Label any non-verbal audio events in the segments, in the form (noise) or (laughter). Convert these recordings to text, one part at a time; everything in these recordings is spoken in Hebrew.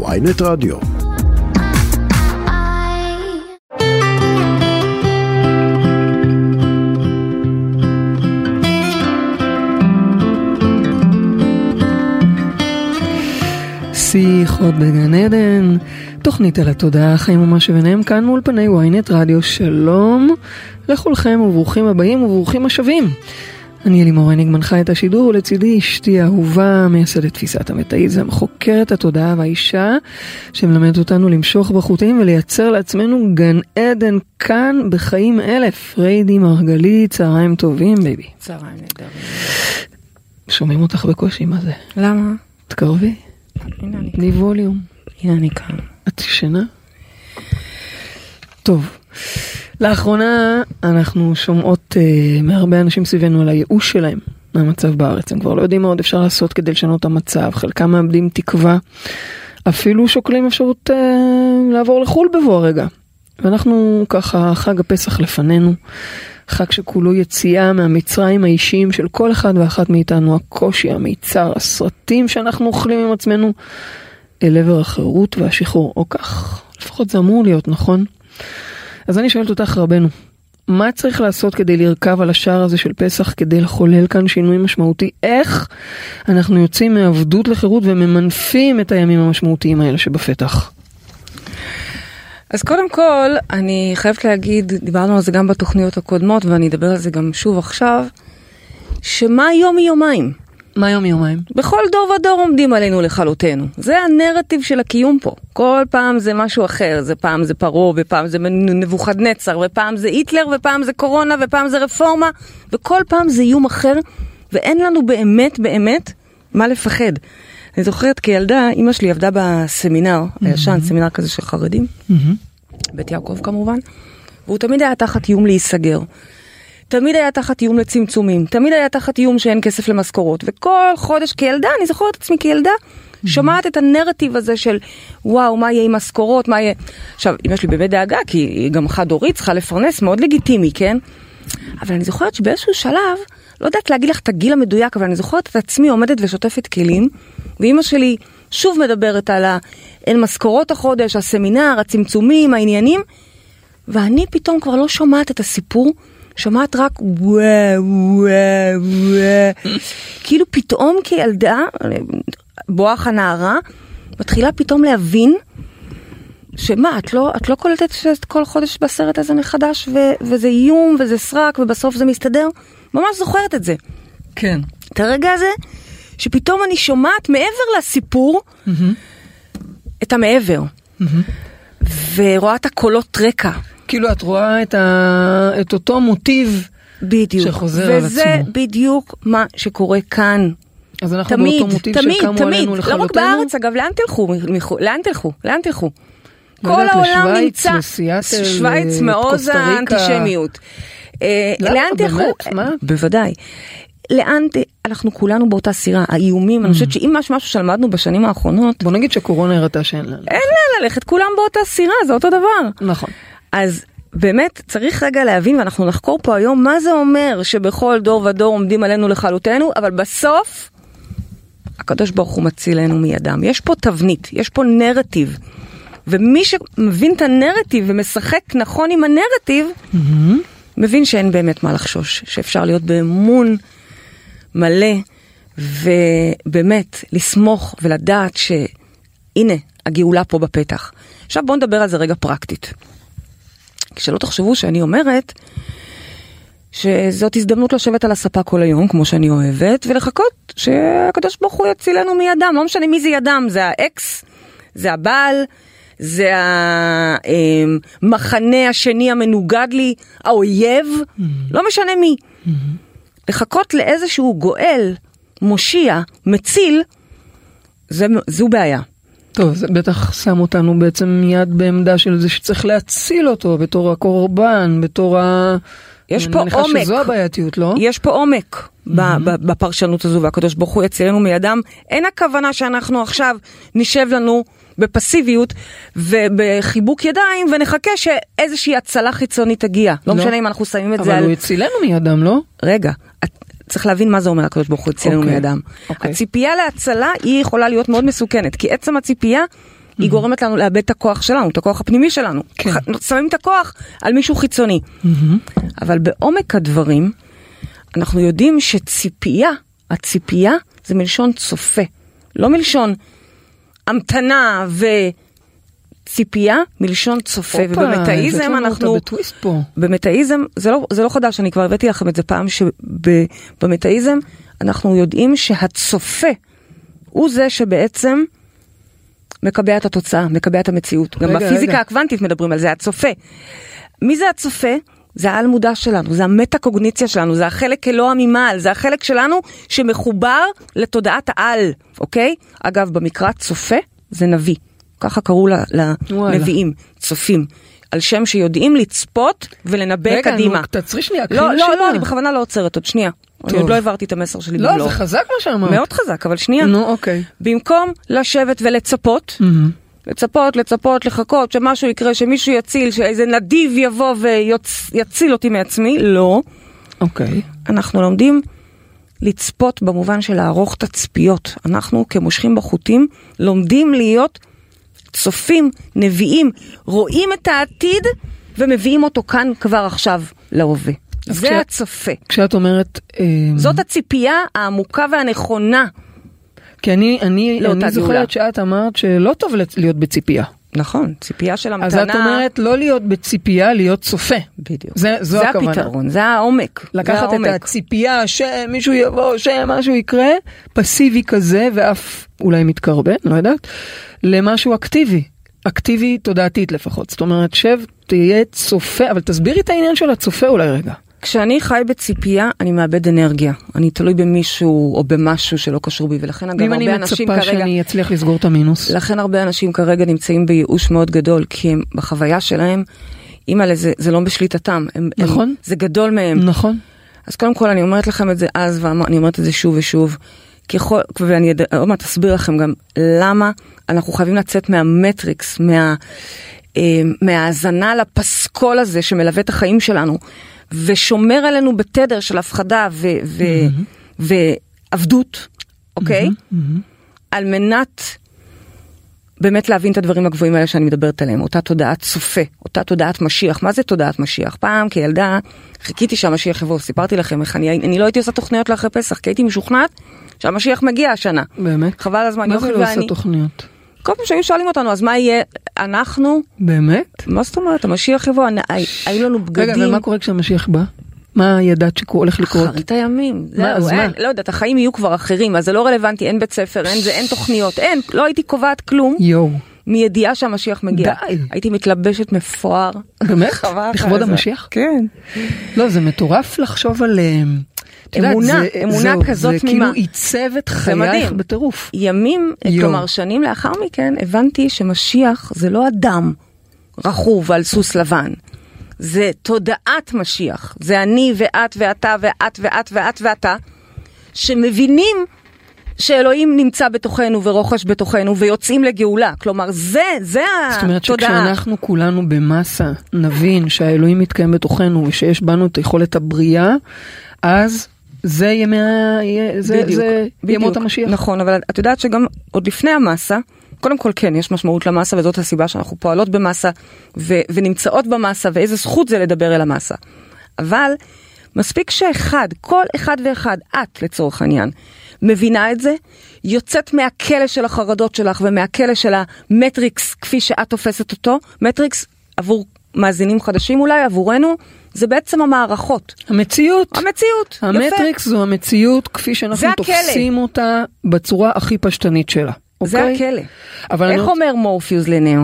ויינט רדיו. שיחות בגן עדן, תוכנית על התודעה, חיים ומה שביניהם כאן מאולפני ynet רדיו, שלום לכולכם וברוכים הבאים וברוכים השבים. אני אלימור הניג מנחה את השידור ולצידי אשתי האהובה, מייסדת תפיסת המטאיזם, חוקרת התודעה והאישה שמלמדת אותנו למשוך בחוטים ולייצר לעצמנו גן עדן כאן בחיים אלף. פריידי מרגלית, צהריים טובים baby. צהריים נהדרים. שומעים אותך בקושי, מה זה? למה? תקרבי, הנה אני תני ווליום. הנה אני כאן. את ישנה? טוב, לאחרונה אנחנו שומעות אה, מהרבה אנשים סביבנו על הייאוש שלהם מהמצב בארץ. הם כבר לא יודעים מה עוד אפשר לעשות כדי לשנות את המצב, חלקם מאבדים תקווה, אפילו שוקלים אפשרות uh, לעבור לחו"ל בבוא הרגע. ואנחנו ככה, חג הפסח לפנינו, חג שכולו יציאה מהמצרים האישיים של כל אחד ואחת מאיתנו, הקושי, המיצר, הסרטים שאנחנו אוכלים עם עצמנו. אל עבר החירות והשחרור, או כך, לפחות זה אמור להיות, נכון? אז אני שואלת אותך רבנו, מה צריך לעשות כדי לרכב על השער הזה של פסח, כדי לחולל כאן שינוי משמעותי? איך אנחנו יוצאים מעבדות לחירות וממנפים את הימים המשמעותיים האלה שבפתח? אז קודם כל, אני חייבת להגיד, דיברנו על זה גם בתוכניות הקודמות, ואני אדבר על זה גם שוב עכשיו, שמה יום מיומיים? מה יום יומיים? בכל דור ודור עומדים עלינו לכלותנו. זה הנרטיב של הקיום פה. כל פעם זה משהו אחר, זה פעם זה פרעה, ופעם זה נבוכדנצר, ופעם זה היטלר, ופעם זה קורונה, ופעם זה רפורמה, וכל פעם זה איום אחר, ואין לנו באמת באמת מה לפחד. אני זוכרת כילדה, אימא שלי עבדה בסמינר, הישן, סמינר כזה של חרדים, בית יעקב כמובן, והוא תמיד היה תחת איום להיסגר. תמיד היה תחת איום לצמצומים, תמיד היה תחת איום שאין כסף למשכורות, וכל חודש כילדה, אני זוכרת את עצמי כילדה, שומעת את הנרטיב הזה של וואו, מה יהיה עם משכורות, מה יהיה... עכשיו, אמא שלי באמת דאגה, כי היא גם חד-הורית, צריכה לפרנס, מאוד לגיטימי, כן? אבל אני זוכרת שבאיזשהו שלב, לא יודעת להגיד לך את הגיל המדויק, אבל אני זוכרת את עצמי עומדת ושוטפת כלים, ואימא שלי שוב מדברת על האין משכורות החודש, הסמינר, הצמצומים, העניינים, ואני פתאום כבר לא שומעת את הסיפור, שומעת רק וואו וואו וואו. כאילו פתאום כילדה, בואך הנערה, מתחילה פתאום להבין שמה, את לא, את לא קולטת שאת כל חודש בסרט הזה מחדש, ו, וזה איום, וזה סרק, ובסוף זה מסתדר? ממש זוכרת את זה. כן. את הרגע הזה, שפתאום אני שומעת מעבר לסיפור, את המעבר. ורואה את הקולות רקע. כאילו את רואה את, ה... את אותו מוטיב בדיוק. שחוזר על עצמו. וזה בדיוק מה שקורה כאן. אז אנחנו תמיד, באותו מוטיב תמיד, שקמו תמיד, עלינו לא רק לכלותנו? בארץ אגב, לאן תלכו? לאן תלכו? לאן תלכו? לא כל העולם נמצא, שוויץ אה, מעוז. האנטישמיות. אה, למה? לאן תלכו? בוודאי. לאן, אנחנו כולנו באותה סירה, האיומים, אני חושבת שאם יש משהו שלמדנו בשנים האחרונות, בוא נגיד שקורונה הראתה שאין לנו. אין לאן ללכת, כולם באותה סירה, זה אותו דבר. נכון. אז באמת צריך רגע להבין ואנחנו נחקור פה היום מה זה אומר שבכל דור ודור עומדים עלינו לכלותנו אבל בסוף הקדוש ברוך הוא מצילנו מידם. יש פה תבנית, יש פה נרטיב. ומי שמבין את הנרטיב ומשחק נכון עם הנרטיב, מבין שאין באמת מה לחשוש, שאפשר להיות באמון מלא ובאמת לסמוך ולדעת שהנה הגאולה פה בפתח. עכשיו בואו נדבר על זה רגע פרקטית. שלא תחשבו שאני אומרת שזאת הזדמנות לשבת על הספה כל היום, כמו שאני אוהבת, ולחכות שהקדוש ברוך הוא יצילנו מידם, לא משנה מי זה ידם, זה האקס, זה הבעל, זה המחנה השני המנוגד לי, האויב, לא משנה מי. לחכות לאיזשהו גואל, מושיע, מציל, זה, זו בעיה. טוב, זה בטח שם אותנו בעצם מיד בעמדה של זה שצריך להציל אותו בתור הקורבן, בתור ה... יש אני פה מניחה עומק. שזו הבעייתיות, לא? יש פה עומק ב- בפרשנות הזו, והקדוש ברוך הוא יצילנו מידם. אין הכוונה שאנחנו עכשיו נשב לנו בפסיביות ובחיבוק ידיים ונחכה שאיזושהי הצלה חיצונית תגיע. לא, לא. משנה אם אנחנו שמים את זה אבל על... הוא הצילנו מידם, לא? רגע, צריך להבין מה זה אומר הקדוש ברוך הוא יצילנו אוקיי, מידם. אוקיי. הציפייה להצלה היא יכולה להיות מאוד מסוכנת, כי עצם הציפייה היא גורמת לנו לאבד את הכוח שלנו, את הכוח הפנימי שלנו. כן. שמים את הכוח על מישהו חיצוני. אבל בעומק הדברים, אנחנו יודעים שציפייה, הציפייה זה מלשון צופה, לא מלשון המתנה וציפייה, מלשון צופה. ובמטאיזם אנחנו... במטאיזם, זה לא, זה לא חדש, אני כבר הבאתי לכם את זה פעם, שבמטאיזם אנחנו יודעים שהצופה הוא זה שבעצם מקבע את התוצאה, מקבע את המציאות. גם רגע, בפיזיקה רגע. הקוונטית מדברים על זה, הצופה. מי זה הצופה? זה העל מודע שלנו, זה המטה-קוגניציה שלנו, זה החלק אלוה ממעל, זה החלק שלנו שמחובר לתודעת העל, אוקיי? אגב, במקרא צופה זה נביא, ככה קראו. לנביאים, צופים, על שם שיודעים לצפות ולנבא רגע, קדימה. נו, תעצרי שנייה, לא, לא, נשימה. לא, אני בכוונה לא עוצרת עוד שנייה. אני טוב. עוד לא העברתי את המסר שלי לא, במלואו. זה חזק מה שאמרת. מאוד חזק, אבל שנייה. נו, אוקיי. במקום לשבת ולצפות. לצפות, לצפות, לחכות, שמשהו יקרה, שמישהו יציל, שאיזה נדיב יבוא ויציל אותי מעצמי, לא. אוקיי. אנחנו לומדים לצפות במובן של לערוך תצפיות. אנחנו כמושכים בחוטים לומדים להיות צופים, נביאים, רואים את העתיד ומביאים אותו כאן כבר עכשיו להווה. זה כש- הצופה. כשאת אומרת... אה, זאת הציפייה העמוקה והנכונה. כי אני, אני, לאותה אני גאולה. זוכרת שאת אמרת שלא טוב להיות בציפייה. נכון, ציפייה של המתנה. אז את אומרת לא להיות בציפייה, להיות צופה. בדיוק. זה- זו זה הכוונה. הפתרון, זה העומק. זה לקחת את העומק. הציפייה שמישהו יבוא, שמשהו יקרה, פסיבי כזה, ואף אולי מתקרבן, לא יודעת, למשהו אקטיבי. אקטיבי תודעתית לפחות. זאת אומרת, שב, תהיה צופה, אבל תסבירי את העניין של הצופה אולי רגע. כשאני חי בציפייה, אני מאבד אנרגיה. אני תלוי במישהו או במשהו שלא קשור בי, ולכן אגב, ואם אני הרבה אנשים מצפה כרגע... שאני אצליח לסגור את המינוס. לכן הרבה אנשים כרגע נמצאים בייאוש מאוד גדול, כי הם בחוויה שלהם, אימא'לה, זה, זה לא בשליטתם. הם, נכון. הם, זה גדול מהם. נכון. אז קודם כל אני אומרת לכם את זה אז, ואני אומרת את זה שוב ושוב. ככל, ואני עוד מעט אסביר לכם גם למה אנחנו חייבים לצאת מהמטריקס, מה, אה, מההאזנה לפסקול הזה שמלווה את החיים שלנו, ושומר עלינו בתדר של הפחדה ו, ו, ועבדות, אוקיי? על מנת באמת להבין את הדברים הגבוהים האלה שאני מדברת עליהם, אותה תודעת צופה, אותה תודעת משיח. מה זה תודעת משיח? פעם כילדה חיכיתי שהמשיח יבוא, סיפרתי לכם איך אני, אני לא הייתי עושה תוכניות לאחרי פסח, כי הייתי משוכנעת שהמשיח מגיע השנה. באמת? חבל הזמן, מה יוכי זה לא עושה ואני. תוכניות? כל פעם שהיו שואלים אותנו, אז מה יהיה? אנחנו, באמת? מה זאת אומרת, המשיח יבוא, היו לנו רגע, בגדים. ומה קורה כשהמשיח בא? מה ידעת שהולך לקרות? אחרית הימים, מה, אז אין, מה? לא יודעת, החיים יהיו כבר אחרים, אז זה לא רלוונטי, אין בית ספר, אין זה, אין תוכניות, אין, לא הייתי קובעת כלום. יואו. מידיעה שהמשיח מגיע. די. הייתי מתלבשת מפואר. באמת? (laughs) לכבוד. המשיח? כן. לא, זה מטורף לחשוב על... יודעת, אמונה, זה- אמונה זהו, כזאת זה תמימה. כאילו עיצב את חייך. בטירוף. ימים, יואו. כלומר שנים לאחר מכן, הבנתי שמשיח זה לא אדם רכוב על סוס לבן. זה תודעת משיח. זה אני ואת ואתה ואת ואת ואת ואתה, שמבינים שאלוהים נמצא בתוכנו ורוכש בתוכנו ויוצאים לגאולה. כלומר, זה, זה זאת אומרת התודעה. שכשאנחנו כולנו במסה נבין שהאלוהים מתקיים בתוכנו ושיש בנו את יכולת הבריאה, אז זה ימי ה... זה, בדיוק, זה בדיוק. ימות המשיח. נכון, אבל את יודעת שגם עוד לפני המסה, קודם כל כן, יש משמעות למסה וזאת הסיבה שאנחנו פועלות במסה ו- ונמצאות במסה ואיזה זכות זה לדבר אל המסה. אבל מספיק שאחד, כל אחד ואחד, את לצורך העניין, מבינה את זה, יוצאת מהכלא של החרדות שלך ומהכלא של המטריקס כפי שאת תופסת אותו, מטריקס עבור מאזינים חדשים אולי, עבורנו, זה בעצם המערכות. המציאות. המציאות, יפה. המטריקס זו המציאות כפי שאנחנו הכלא. תופסים אותה בצורה הכי פשטנית שלה. זה אוקיי? הכלא. אבל אני איך רוצה- אומר מורפיוס לניאו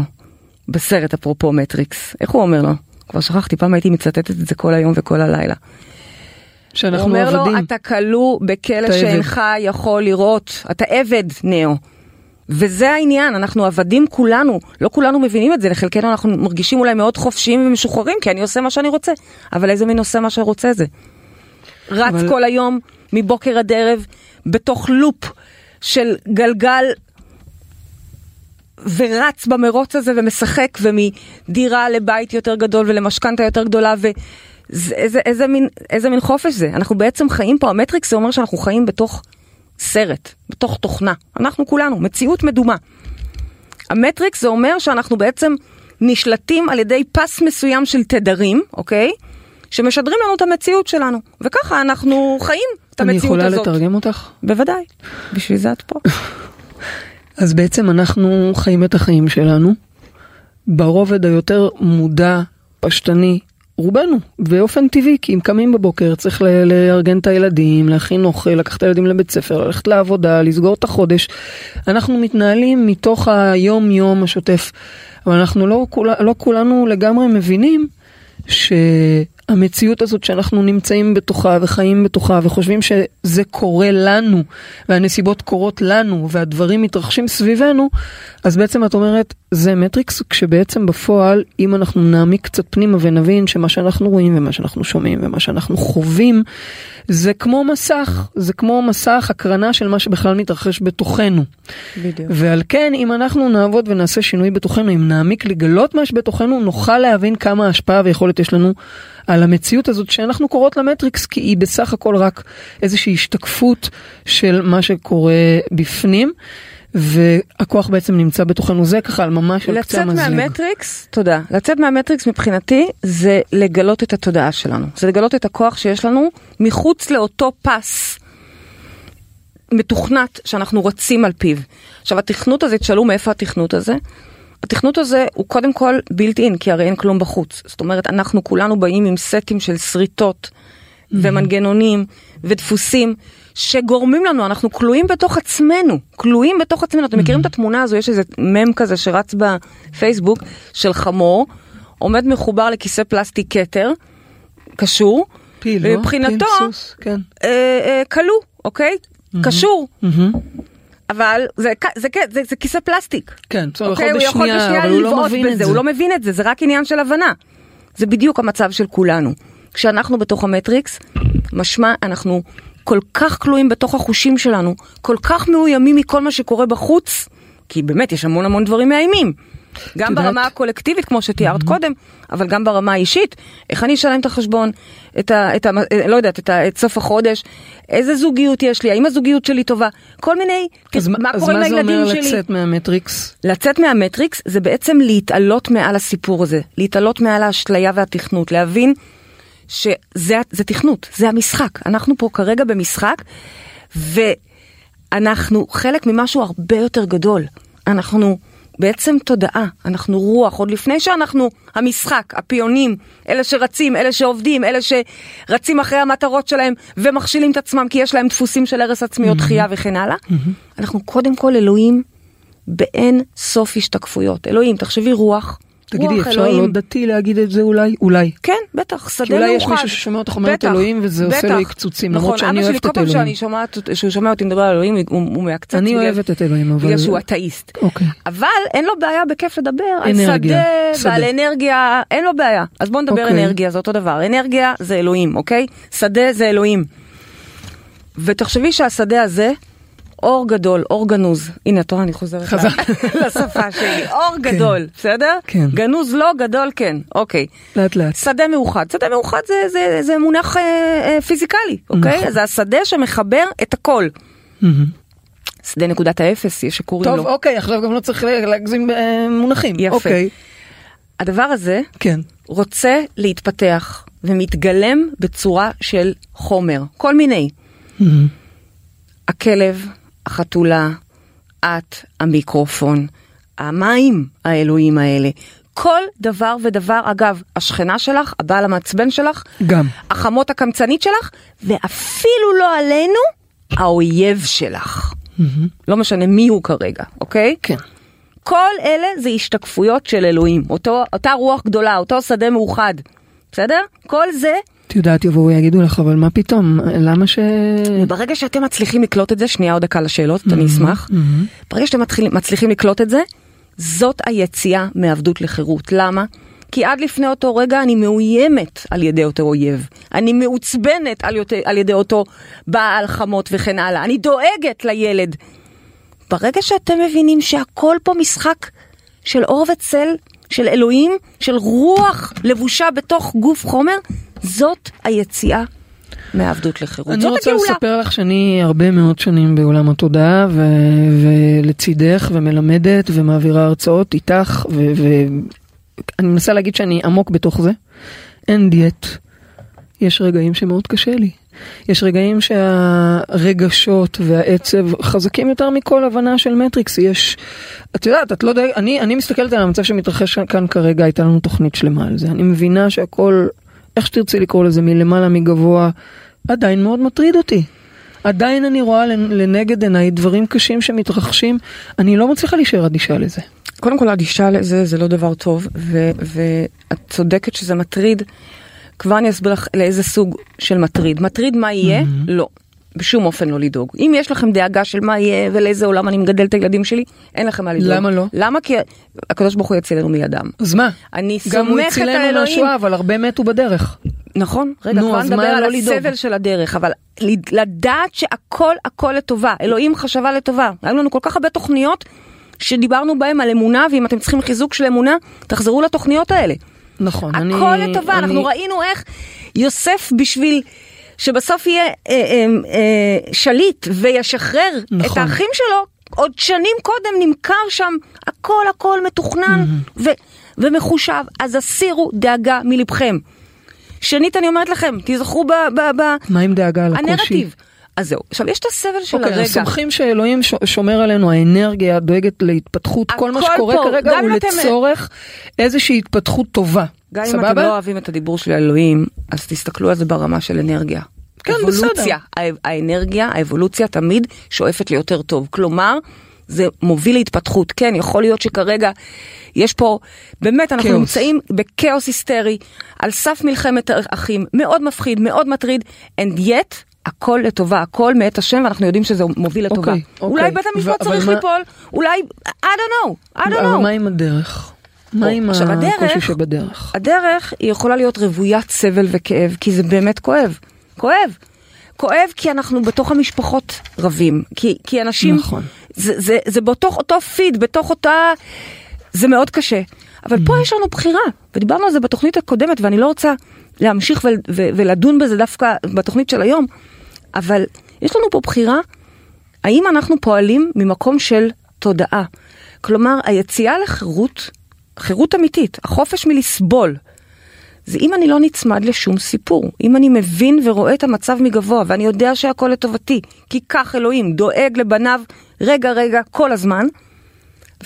בסרט אפרופו מטריקס? איך הוא אומר לו? כבר שכחתי, פעם הייתי מצטטת את זה כל היום וכל הלילה. הוא שאנחנו אומר עבדים. לו, אתה כלוא בכלא אתה עבד." שאינך יכול לראות, אתה עבד, נאו. וזה העניין, אנחנו עבדים כולנו, לא כולנו מבינים את זה, לחלקנו אנחנו מרגישים אולי מאוד חופשיים ומשוחררים, כי אני עושה מה שאני רוצה, אבל איזה מין עושה מה שרוצה זה? רץ אבל- כל היום, מבוקר עד ערב, בתוך לופ של גלגל ורץ במרוץ הזה ומשחק ומדירה לבית יותר גדול ולמשכנתה יותר גדולה ואיזה איזה מין, איזה מין חופש זה. אנחנו בעצם חיים פה, המטריקס זה אומר שאנחנו חיים בתוך סרט, בתוך תוכנה. אנחנו כולנו, מציאות מדומה. המטריקס זה אומר שאנחנו בעצם נשלטים על ידי פס מסוים של תדרים, אוקיי? שמשדרים לנו את המציאות שלנו, וככה אנחנו חיים את אני המציאות יכולה הזאת. לתרגם אותך? בוודאי, בשביל זה את פה. (laughs) אז בעצם אנחנו חיים את החיים שלנו ברובד היותר מודע, פשטני, רובנו, באופן טבעי, כי אם קמים בבוקר צריך לארגן את הילדים, להכין אוכל, לקחת את הילדים לבית ספר, ללכת לעבודה, לסגור את החודש. אנחנו מתנהלים מתוך היום יום השוטף, אבל אנחנו לא, לא כולנו לגמרי מבינים שהמציאות הזאת שאנחנו נמצאים בתוכה וחיים בתוכה וחושבים שזה קורה לנו והנסיבות קורות לנו והדברים מתרחשים סביבנו, אז בעצם את אומרת זה מטריקס כשבעצם בפועל אם אנחנו נעמיק קצת פנימה ונבין שמה שאנחנו רואים ומה שאנחנו שומעים ומה שאנחנו חווים זה כמו מסך, זה כמו מסך הקרנה של מה שבכלל מתרחש בתוכנו. בדיוק. ועל כן, אם אנחנו נעבוד ונעשה שינוי בתוכנו, אם נעמיק לגלות מה שבתוכנו, נוכל להבין כמה השפעה ויכולת יש לנו על המציאות הזאת שאנחנו קוראות לה מטריקס, כי היא בסך הכל רק איזושהי השתקפות של מה שקורה בפנים, והכוח בעצם נמצא בתוכנו. זה ככה על ממש על קצה לצאת המזלג. מהמטריקס, תודה, לצאת מהמטריקס מבחינתי זה לגלות את התודעה שלנו, זה לגלות את הכוח שיש לנו מחוץ לאותו פס מתוכנת שאנחנו רצים על פיו. עכשיו התכנות הזה, תשאלו מאיפה התכנות הזה? התכנות הזה הוא קודם כל בילט אין, כי הרי אין כלום בחוץ. זאת אומרת, אנחנו כולנו באים עם סטים של שריטות ומנגנונים ודפוסים שגורמים לנו, אנחנו כלואים בתוך עצמנו, כלואים בתוך עצמנו. אתם מכירים את התמונה הזו? יש איזה מם כזה שרץ בפייסבוק של חמור, עומד מחובר לכיסא פלסטיק כתר, קשור? ומבחינתו, כן. אה, אה, כלוא, אוקיי? קשור. אבל זה, זה, זה, זה, זה כיסא פלסטיק. כן, בסדר, אוקיי, הוא יכול בשנייה, לא לבעוט את בזה, זה. הוא לא מבין את זה, זה רק עניין של הבנה. זה בדיוק המצב של כולנו. כשאנחנו בתוך המטריקס, משמע אנחנו כל כך כלואים בתוך החושים שלנו, כל כך מאוימים מכל מה שקורה בחוץ, כי באמת יש המון המון דברים מאיימים. גם יודעת- ברמה הקולקטיבית, כמו שתיארת קודם, אבל גם ברמה האישית, איך אני אשלם את החשבון, את ה... את ה לא יודעת, את, ה, את סוף החודש, איזה זוגיות יש לי, האם הזוגיות שלי טובה, כל מיני, אז מה אז קורה עם מה זה הילדים אומר שלי. לצאת מהמטריקס? לצאת מהמטריקס זה בעצם להתעלות מעל הסיפור הזה, להתעלות מעל האשליה והתכנות, להבין שזה זה תכנות, זה המשחק. אנחנו פה כרגע במשחק, ואנחנו חלק ממשהו הרבה יותר גדול. אנחנו בעצם תודעה, אנחנו רוח, עוד לפני שאנחנו המשחק, הפיונים, אלה שרצים, אלה שעובדים, אלה שרצים אחרי המטרות שלהם ומכשילים את עצמם כי יש להם דפוסים של הרס עצמי או דחייה וכן הלאה. אנחנו קודם כל אלוהים באין סוף השתקפויות. אלוהים, תחשבי רוח. תגידי, אפשר אלוהים. לא דתי להגיד את זה אולי? אולי. כן, בטח, שדה כי מאוחד. אולי יש מישהו ששומע אותך אומרת אלוהים וזה עושה בטח. לו קצוצים, נכון, למרות שאני אבא שלי אוהבת כל את פעם אלוהים. שאני שומעת, שהוא שומע אותי מדבר על אלוהים, הוא, הוא מעקצץ. אני אוהבת את אלוהים, אבל... בגלל שהוא אתאיסט. אוקיי. אבל אין לו בעיה בכיף לדבר על אנרגיה, שדה שדה. ועל אנרגיה, אין לו בעיה. אז בוא נדבר אוקיי. אנרגיה, זה אותו דבר. אנרגיה זה אלוהים, אוקיי? שדה זה אלוהים. ותחשבי שהשדה הזה, אור גדול, אור גנוז. הנה, את רואה, אני חוזרת חזרת. ל- (laughs) לשפה שלי. אור גדול, בסדר? כן. גנוז לא, גדול כן. אוקיי. לאט לאט. שדה מאוחד. שדה מאוחד זה, זה, זה מונח אה, אה, פיזיקלי, אוקיי? נכון. זה השדה שמחבר את הכל. מהמם. שדה נקודת האפס, יש שקוראים טוב, לו. אוקיי, עכשיו גם לא צריך להגזים במונחים. יפה. אוקיי. הדבר הזה כן. רוצה להתפתח ומתגלם בצורה של חומר, כל מיני. מהמם. הכלב, החתולה, את, המיקרופון, המים האלוהים האלה. כל דבר ודבר, אגב, השכנה שלך, הבעל המעצבן שלך, גם. החמות הקמצנית שלך, ואפילו לא עלינו, האויב שלך. מהמם. לא משנה מי הוא כרגע, אוקיי? כן. כל אלה זה השתקפויות של אלוהים, אותו, אותה רוח גדולה, אותו שדה מאוחד, בסדר? כל זה, את יודעת, יבואו ויגידו לך, אבל מה פתאום, למה ש... ברגע שאתם מצליחים לקלוט את זה, שנייה עוד דקה לשאלות, אני אשמח, מהמם. ברגע שאתם מתחילים, מצליחים לקלוט את זה, זאת היציאה מעבדות לחירות. למה? כי עד לפני אותו רגע אני מאוימת על ידי אותו אויב. אני מעוצבנת על, יות... על ידי אותו בעל חמות וכן הלאה. אני דואגת לילד. ברגע שאתם מבינים שהכל פה משחק של אור וצל, של אלוהים, של רוח לבושה בתוך גוף חומר, זאת היציאה מעבדות לחירות. אני רוצה הגאולה. לספר לך שאני הרבה מאוד שנים בעולם התודעה ו- ולצידך ומלמדת ומעבירה הרצאות איתך ואני מנסה להגיד שאני עמוק בתוך זה. אין דיאט. יש רגעים שמאוד קשה לי. יש רגעים שהרגשות והעצב חזקים יותר מכל הבנה של מטריקס. יש, את יודעת, את לא יודע, אני, אני מסתכלת על המצב שמתרחש כאן כרגע, הייתה לנו תוכנית שלמה על זה. אני מבינה שהכל, איך שתרצי לקרוא לזה, מלמעלה, מגבוה, עדיין מאוד מטריד אותי. עדיין אני רואה לנ- לנגד עיניי דברים קשים שמתרחשים, אני לא מצליחה להישאר אדישה לזה. קודם כל אדישה לזה זה לא דבר טוב, ואת צודקת שזה מטריד. כבר אני אסביר לך לאיזה סוג של מטריד. מטריד מה יהיה? לא. בשום אופן לא לדאוג. אם יש לכם דאגה של מה יהיה ולאיזה עולם אני מגדל את הילדים שלי, אין לכם מה לדאוג. למה לא? למה? כי הקדוש ברוך הוא יצילנו מידם. אז מה? אני גם הוא סומכת על הצילנו אלוהים. מהשואה, אבל הרבה מתו בדרך. נכון, רגע, נו, כבר אז נדבר מה על לא לדאוג? הסבל של הדרך, אבל לדעת שהכל הכל לטובה, אלוהים חשבה לטובה. היו לנו כל כך הרבה תוכניות שדיברנו בהן על אמונה, ואם אתם צריכים חיזוק של אמונה, תחזרו לתוכניות האלה. נכון, אני... הכל לטובה, אני- אנחנו ראינו איך יוסף בשביל שבסוף יהיה אה, אה, אה, שליט וישחרר נכון. את האחים שלו, עוד שנים קודם נמכר שם, הכל הכל מתוכנן ו- ומחושב, אז הסירו דאגה מלבכם. שנית, אני אומרת לכם, תיזכרו ב... ב, ב מה עם דאגה על הקושי? הנרטיב. אז זהו, עכשיו יש את הסבל של אוקיי, הרגע. אז סומכים שאלוהים שומר עלינו, האנרגיה דואגת להתפתחות, כל מה שקורה פה, כרגע הוא אם אתם- לצורך איזושהי התפתחות טובה. גם אם סבבה? אתם לא אוהבים את הדיבור של אלוהים, אז תסתכלו על זה ברמה של אנרגיה. כן, אבולוציה, הא- האנרגיה, האבולוציה תמיד שואפת ליותר טוב. כלומר, זה מוביל להתפתחות. כן, יכול להיות שכרגע יש פה, באמת, אנחנו כאוס. נמצאים בכאוס היסטרי, על סף מלחמת אחים, מאוד מפחיד, מאוד מטריד, and yet, הכל לטובה, הכל מאת השם, ואנחנו יודעים שזה מוביל לטובה. אוקיי, אולי אוקיי. בית המשפט אבל צריך מה- ליפול, אולי, I don't know, I don't אבל know. מה עם הדרך? מה עם הקושי שבדרך? הדרך היא יכולה להיות רוויית סבל וכאב, כי זה באמת כואב. כואב. כואב כי אנחנו בתוך המשפחות רבים. כי, כי אנשים... נכון. זה, זה, זה בתוך אותו פיד, בתוך אותה... זה מאוד קשה. אבל פה יש לנו בחירה, ודיברנו על זה בתוכנית הקודמת, ואני לא רוצה להמשיך ול, ו, ולדון בזה דווקא בתוכנית של היום, אבל יש לנו פה בחירה, האם אנחנו פועלים ממקום של תודעה. כלומר, היציאה לחירות, חירות אמיתית, החופש מלסבול, זה אם אני לא נצמד לשום סיפור, אם אני מבין ורואה את המצב מגבוה, ואני יודע שהכל לטובתי, כי כך אלוהים דואג לבניו רגע רגע כל הזמן,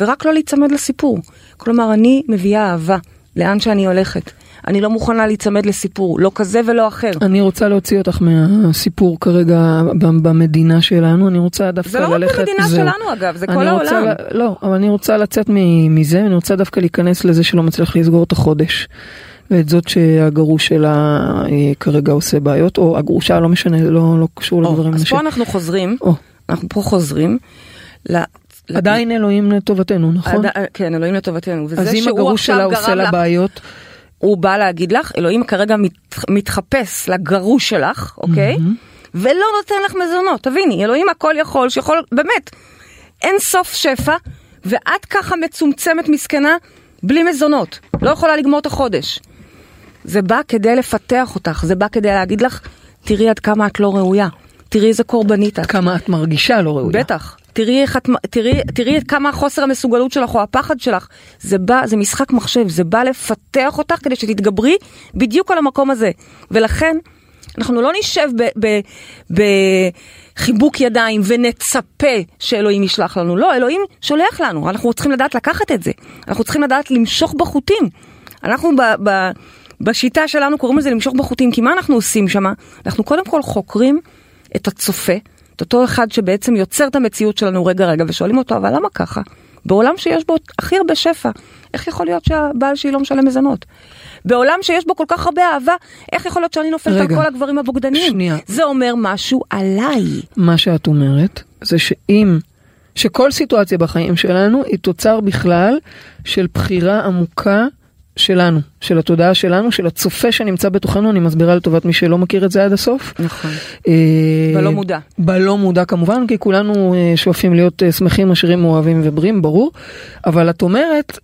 ורק לא להיצמד לסיפור. כלומר, אני מביאה אהבה לאן שאני הולכת. אני לא מוכנה להיצמד לסיפור, לא כזה ולא אחר. אני רוצה להוציא אותך מהסיפור כרגע במדינה שלנו, אני רוצה דווקא זה לא רק ללכת... במדינה זהו. שלנו אגב, זה כל העולם. ל- לא, אבל אני רוצה לצאת מזה, אני רוצה דווקא להיכנס לזה שלא מצליח לסגור את החודש. ואת זאת שהגרוש שלה אה, כרגע עושה בעיות, או הגרושה, לא משנה, זה לא, לא קשור או, לדברים אז. פה אנחנו חוזרים, או, אנחנו פה חוזרים. ל- עדיין אלוהים לטובתנו, נכון? עד- כן, אלוהים לטובתנו. אז אם הגרוש שלה עושה לה בעיות, הוא בא להגיד לך, אלוהים כרגע מת, מתחפש לגרוש שלך, אוקיי? ולא נותן לך מזונות, תביני, אלוהים הכל יכול, שיכול, באמת, אין סוף שפע, ואת ככה מצומצמת מסכנה, בלי מזונות, לא יכולה לגמור את החודש. זה בא כדי לפתח אותך, זה בא כדי להגיד לך, תראי עד כמה את לא ראויה, תראי איזה קורבנית את. כמה את מרגישה לא ראויה. בטח. תראי, איך את, תראי, תראי כמה חוסר המסוגלות שלך או הפחד שלך. זה בא, זה משחק מחשב, זה בא לפתח אותך כדי שתתגברי בדיוק על המקום הזה. ולכן, אנחנו לא נשב בחיבוק ידיים ונצפה שאלוהים ישלח לנו. לא, אלוהים שולח לנו, אנחנו צריכים לדעת לקחת את זה. אנחנו צריכים לדעת למשוך בחוטים. אנחנו ב... ב בשיטה שלנו קוראים לזה למשוך בחוטים, כי מה אנחנו עושים שם? אנחנו קודם כל חוקרים את הצופה, את אותו אחד שבעצם יוצר את המציאות שלנו רגע רגע, ושואלים אותו, אבל למה ככה? בעולם שיש בו הכי הרבה שפע, איך יכול להיות שהבעל שלי לא משלם מזונות? בעולם שיש בו כל כך הרבה אהבה, איך יכול להיות שאני נופלת על רגע, כל הגברים הבוגדניים? שנייה. זה אומר משהו עליי. מה שאת אומרת זה שאם, שכל סיטואציה בחיים שלנו היא תוצר בכלל של בחירה עמוקה שלנו, של התודעה שלנו, של הצופה שנמצא בתוכנו, אני מסבירה לטובת מי שלא מכיר את זה עד הסוף. נכון. אה, בלא מודע. בלא מודע כמובן, כי כולנו אה, שואפים להיות אה, שמחים, עשירים, אוהבים ובריאים, ברור. אבל את אומרת,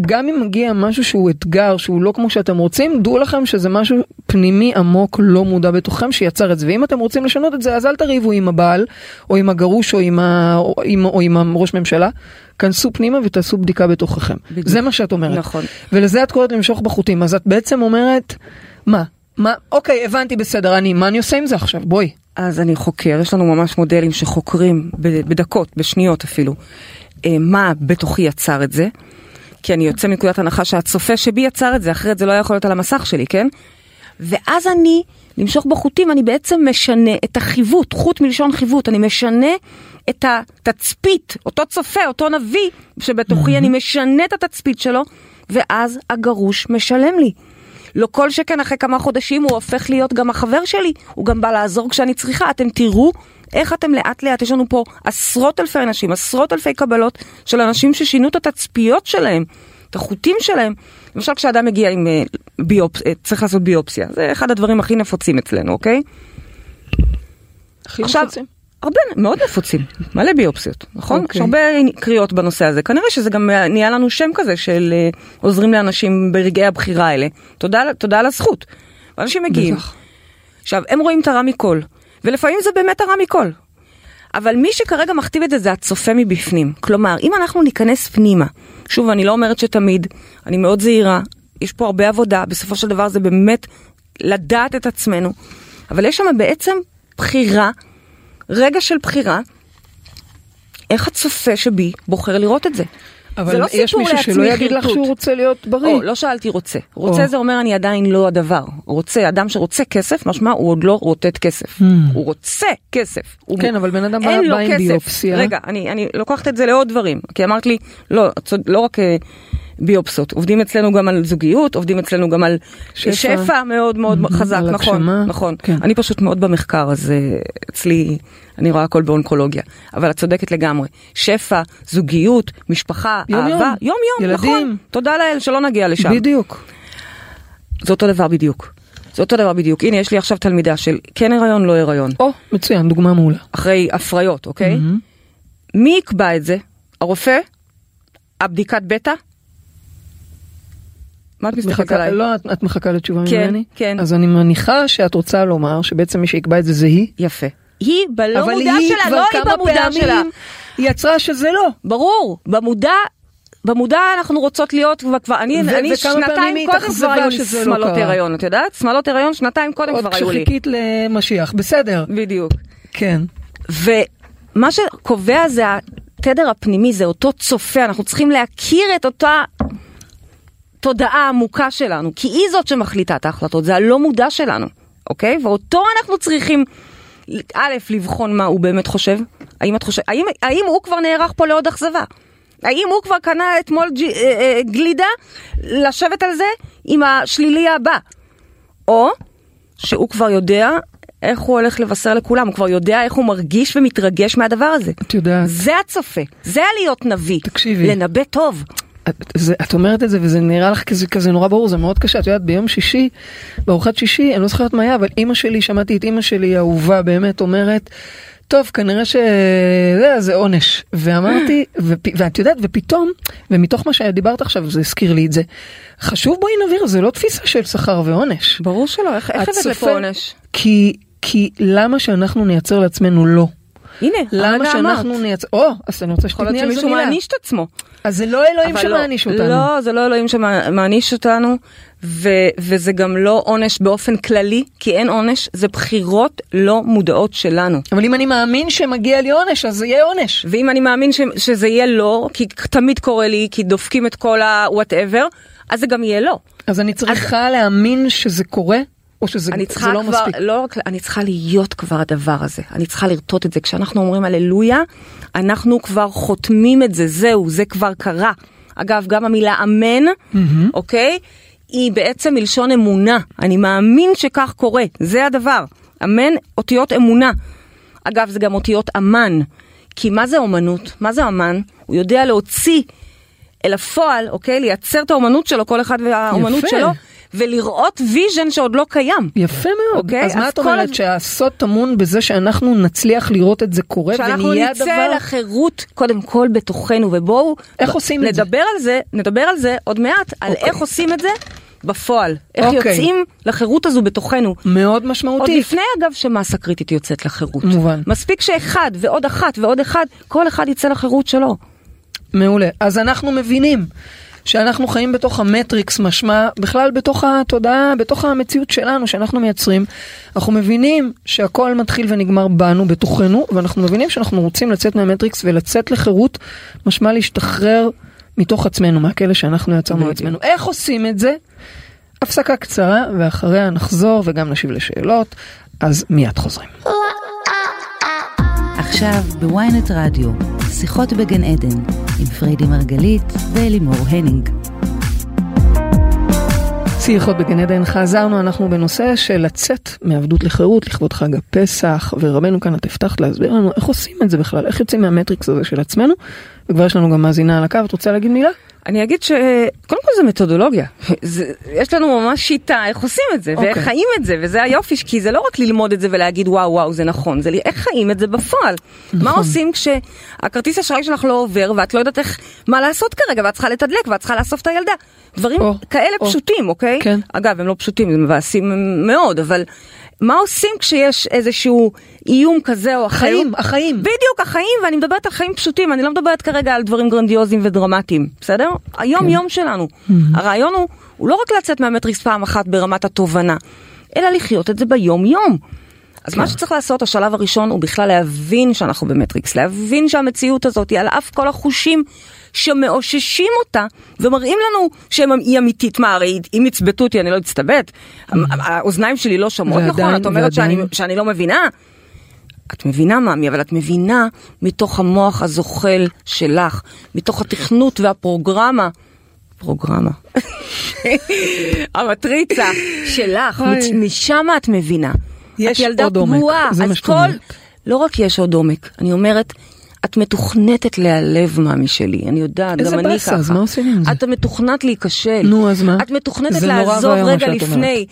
גם אם מגיע משהו שהוא אתגר, שהוא לא כמו שאתם רוצים, דעו לכם שזה משהו פנימי עמוק לא מודע בתוככם שיצר את זה. ואם אתם רוצים לשנות את זה, אז אל תריבו עם הבעל, או עם הגרוש, או עם, ה... או עם, או עם ראש ממשלה. כנסו פנימה ותעשו בדיקה בתוככם. בדיוק. זה מה שאת אומרת. נכון. ולזה את קוראת למשוך בחוטים. אז את בעצם אומרת, מה? מה? אוקיי, הבנתי, בסדר, אני, מה אני עושה עם זה עכשיו? בואי. אז אני חוקר, יש לנו ממש מודלים שחוקרים בדקות, בשניות אפילו, אה, מה בתוכי יצר את זה. כי אני יוצא מנקודת הנחה שהצופה שבי יצר את זה, אחרת זה לא יכול להיות על המסך שלי, כן? ואז אני, למשוך בחוטים, אני בעצם משנה את החיווט, חוט מלשון חיווט, אני משנה את התצפית, אותו צופה, אותו נביא שבתוכי, אני משנה את התצפית שלו, ואז הגרוש משלם לי. לא כל שכן אחרי כמה חודשים הוא הופך להיות גם החבר שלי, הוא גם בא לעזור כשאני צריכה, אתם תראו איך אתם לאט לאט, יש לנו פה עשרות אלפי אנשים, עשרות אלפי קבלות של אנשים ששינו את התצפיות שלהם, את החוטים שלהם. למשל כשאדם מגיע עם אה, ביופ... אה, צריך לעשות ביופסיה, זה אחד הדברים הכי נפוצים אצלנו, אוקיי? הכי עכשיו, נפוצים. הרבה, מאוד נפוצים, מלא ביופסיות, נכון? אוקיי. יש הרבה קריאות בנושא הזה. כנראה שזה גם נהיה לנו שם כזה של אה, עוזרים לאנשים ברגעי הבחירה האלה. תודה, תודה על הזכות. ואנשים מגיעים. בטח. עכשיו, הם רואים את הרע מכל, ולפעמים זה באמת הרע מכל. אבל מי שכרגע מכתיב את זה זה הצופה מבפנים. כלומר, אם אנחנו ניכנס פנימה, שוב, אני לא אומרת שתמיד, אני מאוד זהירה, יש פה הרבה עבודה, בסופו של דבר זה באמת לדעת את עצמנו, אבל יש שם בעצם בחירה, רגע של בחירה, איך הצופה שבי בוחר לראות את זה. אבל זה לא יש מישהו שלא יגיד לך. שהוא רוצה להיות בריא. או, לא שאלתי רוצה. רוצה או. זה אומר אני עדיין לא הדבר. רוצה, אדם שרוצה כסף, משמע הוא עוד לא רוטט כסף. הוא רוצה כסף. הוא- כן, אבל בן אדם בא- עם. ביופסיה. רגע, אני, אני לוקחת את זה לעוד דברים. כי אמרת לי, לא, לא רק אה, ביופסות, עובדים אצלנו גם על זוגיות, עובדים אצלנו גם על שפע. שפע, מאוד מאוד Mhm, חזק, נכון, הגשמה. נכון. כן. אני פשוט מאוד במחקר, אז אה, אצלי, אני רואה הכל באונקולוגיה. אבל את צודקת לגמרי. שפע, זוגיות, משפחה, יום. אהבה, יום יום, ילדים. נכון. תודה לאל שלא נגיע לשם. בדיוק. זה אותו דבר בדיוק. זה אותו דבר בדיוק. הנה, יש לי עכשיו תלמידה של כן הריון, לא הריון. או, מצוין, דוגמה מעולה. אחרי הפריות, אוקיי? מי יקבע את זה? הרופא? הבדיקת בטא? מה את מסתכלת מחכה, עליי? לא, את, את מחכה לתשובה כן, ממני? כן. אז אני מניחה שאת רוצה לומר שבעצם מי שיקבע את זה זה היא. יפה. היא בלא אבל מודע היא שלה, כבר לא היא כמה במודע פעמים שלה. יצרה שזה לא. ברור, במודע, במודע אנחנו רוצות להיות כבר, כבר אני, ו- אני פעמים שנתיים היא קודם כבר היו לי לא שמאלות קרה. הריון, את יודעת? שמאלות הריון שנתיים קודם עוד כבר היו לי. כשחיכית למשיח, בסדר. בדיוק. כן. ומה שקובע זה התדר הפנימי, זה אותו צופה, אנחנו צריכים להכיר את אותה תודעה עמוקה שלנו, כי היא זאת שמחליטה את ההחלטות, זה הלא מודע שלנו, אוקיי? ואותו אנחנו צריכים, א', לבחון מה הוא באמת חושב, האם את חושבת, האם, האם הוא כבר נערך פה לעוד אכזבה? האם הוא כבר קנה אתמול ג', אה, אה, גלידה לשבת על זה עם השלילי הבא? או שהוא כבר יודע איך הוא הולך לבשר לכולם, הוא כבר יודע איך הוא מרגיש ומתרגש מהדבר הזה. את יודעת. זה הצופה, זה הלהיות נביא. תקשיבי. לנבא טוב. את, זה, את אומרת את זה וזה נראה לך כזה, כזה נורא ברור, זה מאוד קשה. את יודעת, ביום שישי, בארוחת שישי, אני לא זוכרת מה היה, אבל אימא שלי, שמעתי את אימא שלי האהובה באמת אומרת, טוב, כנראה שזה זה עונש. ואמרתי, (laughs) ופ, ואת יודעת, ופתאום, ומתוך מה שדיברת עכשיו, זה הזכיר לי את זה, חשוב בואי נבהיר, זה לא תפיסה של שכר ועונש. ברור שלא, איך הבאת לפה עונש? כי, כי למה שאנחנו נייצר לעצמנו לא? הנה, למה שאנחנו. נייצר, או, אז אני רוצה שתתני על זה מילה. מעניש את עצמו. אז זה לא אלוהים לא. שמעניש אותנו. לא, זה לא אלוהים שמעניש אותנו, ו- וזה גם לא עונש באופן כללי, כי אין עונש, זה בחירות לא מודעות שלנו. אבל אם אני מאמין שמגיע לי עונש, אז זה יהיה עונש. ואם אני מאמין ש- שזה יהיה לא, כי תמיד קורה לי, כי דופקים את כל ה-whatever, אז זה גם יהיה לא. אז אני צריכה להאמין שזה קורה, או שזה אני זה צריכה לא כבר, מספיק. לא רק, אני צריכה להיות כבר הדבר הזה, אני צריכה לרטוט את זה. כשאנחנו אומרים הללויה, אנחנו כבר חותמים את זה, זהו, זה כבר קרה. אגב, גם המילה אמן, אוקיי? היא בעצם מלשון אמונה. אני מאמין שכך קורה, זה הדבר. אמן, אותיות אמונה. אגב, זה גם אותיות אמן. כי מה זה אומנות? מה זה אמן? הוא יודע להוציא אל הפועל, אוקיי? לייצר את האומנות שלו, כל אחד והאומנות יפה. שלו, ולראות vision שעוד לא קיים. יפה מאוד. אוקיי, אז מה אז את כל אומרת, הז- שהסוד טמון בזה שאנחנו נצליח לראות את זה קורה שאנחנו ונהיה נצא הדבר? לחירות קודם כל בתוכנו, ובואו איך עושים את זה? נדבר על זה, נדבר על זה עוד מעט, על אוקיי. איך עושים את זה בפועל. איך אוקיי. יוצאים לחירות הזו בתוכנו. מאוד עוד משמעותי. לפני אגב שמסה קריטית יוצאת לחירות. מובן. מספיק שאחד ועוד אחת ועוד אחד, כל אחד יצא לחירות שלו. מעולה. אז אנחנו מבינים שאנחנו חיים בתוך המטריקס, משמע בכלל בתוך התודעה, בתוך המציאות שלנו שאנחנו מייצרים. אנחנו מבינים שהכל מתחיל ונגמר בנו, בתוכנו, ואנחנו מבינים שאנחנו רוצים לצאת מהמטריקס ולצאת לחירות, משמע להשתחרר מתוך עצמנו, מהכלא שאנחנו יצרנו. לעצמנו. איך עושים את זה? הפסקה קצרה, ואחריה נחזור וגם נשיב לשאלות, אז מיד חוזרים. עכשיו בוויינט רדיו, שיחות בגן עדן, עם פריידי מרגלית ואלימור הנינג. שיחות בגן עדן חזרנו, אנחנו בנושא של לצאת מעבדות לחירות לכבוד חג הפסח, ורבנו כאן את הבטחת להסביר לנו איך עושים את זה בכלל, איך יוצאים מהמטריקס הזה של עצמנו, וכבר יש לנו גם מאזינה על הקו, את רוצה להגיד מילה? אני אגיד שקודם כל זה מתודולוגיה. (laughs) זה, יש לנו ממש שיטה איך עושים את זה, ואיך אוקיי. חיים את זה, וזה היופי, כי זה לא רק ללמוד את זה ולהגיד וואו וואו זה נכון, זה איך חיים את זה בפועל. מה נכון. עושים כשהכרטיס אשראי שלך לא עובר, ואת לא יודעת איך, מה לעשות כרגע, ואת צריכה לתדלק, ואת צריכה לאסוף את הילדה. דברים או, כאלה או. פשוטים, אוקיי? כן. אגב, הם לא פשוטים, הם מבאסים מאוד, אבל מה עושים כשיש איזשהו איום כזה או אחר? החיים, החיים. בדיוק, החיים, ואני מדברת על חיים פשוטים, אני לא מדברת כרגע על דברים גרנדיוזיים ודרמטיים, בסדר? היום יום שלנו. הרעיון הוא, הוא לא רק לצאת מהמטריקס פעם אחת ברמת התובנה, אלא לחיות את זה ביום יום. אז מה שצריך לעשות, השלב הראשון הוא בכלל להבין שאנחנו במטריקס, להבין שהמציאות הזאת היא על אף כל החושים שמאוששים אותה ומראים לנו שהיא אמיתית. מה, הרי אם יצבטו אותי אני לא אצטבט? האוזניים שלי לא שומעות נכון? את אומרת שאני, שאני לא מבינה? את מבינה מאמי, אבל את מבינה מתוך המוח הזוחל שלך, מתוך התכנות והפרוגרמה. פרוגרמה. (laughs) המטריצה שלך, משם את מבינה. יש את ילדה עוד עומק, זה מה שאת כל... אומרת. לא רק יש עוד עומק, אני אומרת, את מתוכנתת להיעלב מאמי שלי, אני יודעת, איזה גם אני באסה, ככה. אז מה עושים עם זה? את מתוכנת להיכשל. נו, אז מה? את זה נורא לעזוב רגע לפני.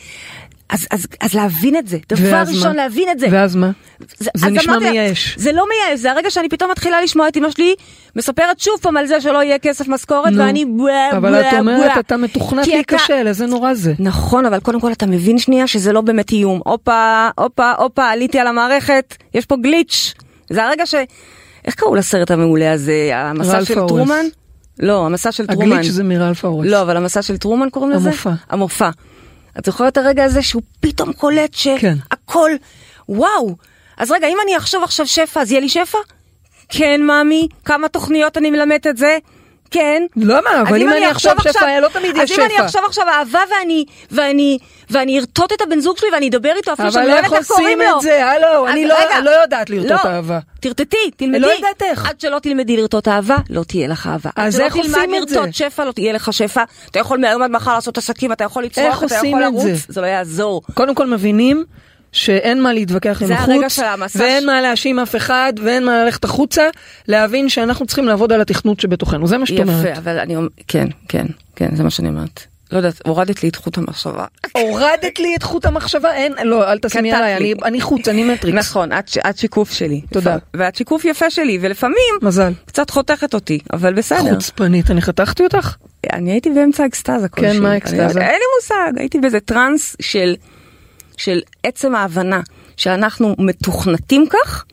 אז, אז, אז להבין את זה, דבר ואז מה? ראשון להבין את זה. ואז מה? זה אז נשמע אמרתי מייאש. זה לא מייאש, זה הרגע שאני פתאום מתחילה לשמוע את אמא שלי מספרת שוב פעם על זה שלא יהיה כסף משכורת, נו, ואני בואה אבל בואה את אומרת, בואה. אתה מתוכנת כי אתה- להיכשל, איזה נורא זה. נכון, אבל קודם כל אתה מבין שנייה שזה לא באמת איום. הופה, הופה, הופה, עליתי על המערכת, יש פה גליץ'. זה הרגע ש... איך קראו לסרט המעולה הזה? המסע של האורס. טרומן? לא, המסע של טרומן. הגליץ' זה מרלף האורס. לא, אבל המסע של טרומן קוראים לזה? המופע. המופע. את זוכרת את הרגע הזה שהוא פתאום קולט כן. שהכל, וואו. אז רגע, אם אני אחשוב עכשיו שפע, אז יהיה לי שפע? כן, מאמי. כמה תוכניות אני מלמדת את זה? כן. למה? אז אבל אם אני אחשוב עכשיו שפע, לא תמיד יש אז אם אני שפע. עכשיו עכשיו אהבה ואני, ואני, ואני ארטוט את הבן זוג שלי ואני אדבר איתו אפילו אבל שאני לא יודעת איך איך קוראים עושים לו. את זה? הלו, אני לא- רגע. לא יודעת לרטוט לא, אהבה. תרטטי, תלמדי. לא יודעת איך. עד שלא תלמדי לרטוט אהבה, לא תהיה לך אהבה. אז עד איך שלא עושים תלמד את זה? לרטוט שפע, לא תהיה לך שפע. אתה יכול מהיום עד מחר לעשות עסקים, אתה יכול איך לצרוח, אתה עושים יכול לרוץ, זה? זה לא יעזור. קודם כל מבינים שאין מה להתווכח עם החוץ, ואין מה להאשים אף אחד, ואין מה ללכת החוצה, להבין שאנחנו צריכים לעבוד על התכנות שבתוכנו, זה מה שאת אומרת. יפה, אבל אני אומרת, כן, כן, כן, זה מה שאני אומרת. לא יודעת, הורדת לי את חוט המחשבה. הורדת לי את חוט המחשבה, אין, לא, אל קטעת עליי, לי. אני- אני חוץ, אני מטריקס. נכון, את את שיקוף שלי. תודה. ואת שיקוף יפה שלי, ולפעמים מזל. קצת חותכת אותי, אבל בסדר. חוצפנית, אני חתכתי אותך? אני הייתי באמצע אקסטזה כלשהי. כן, מה האקסטזה? אין לי מושג, הייתי באיזה טראנס של, של עצם ההבנה שאנחנו מתוכנתים כך,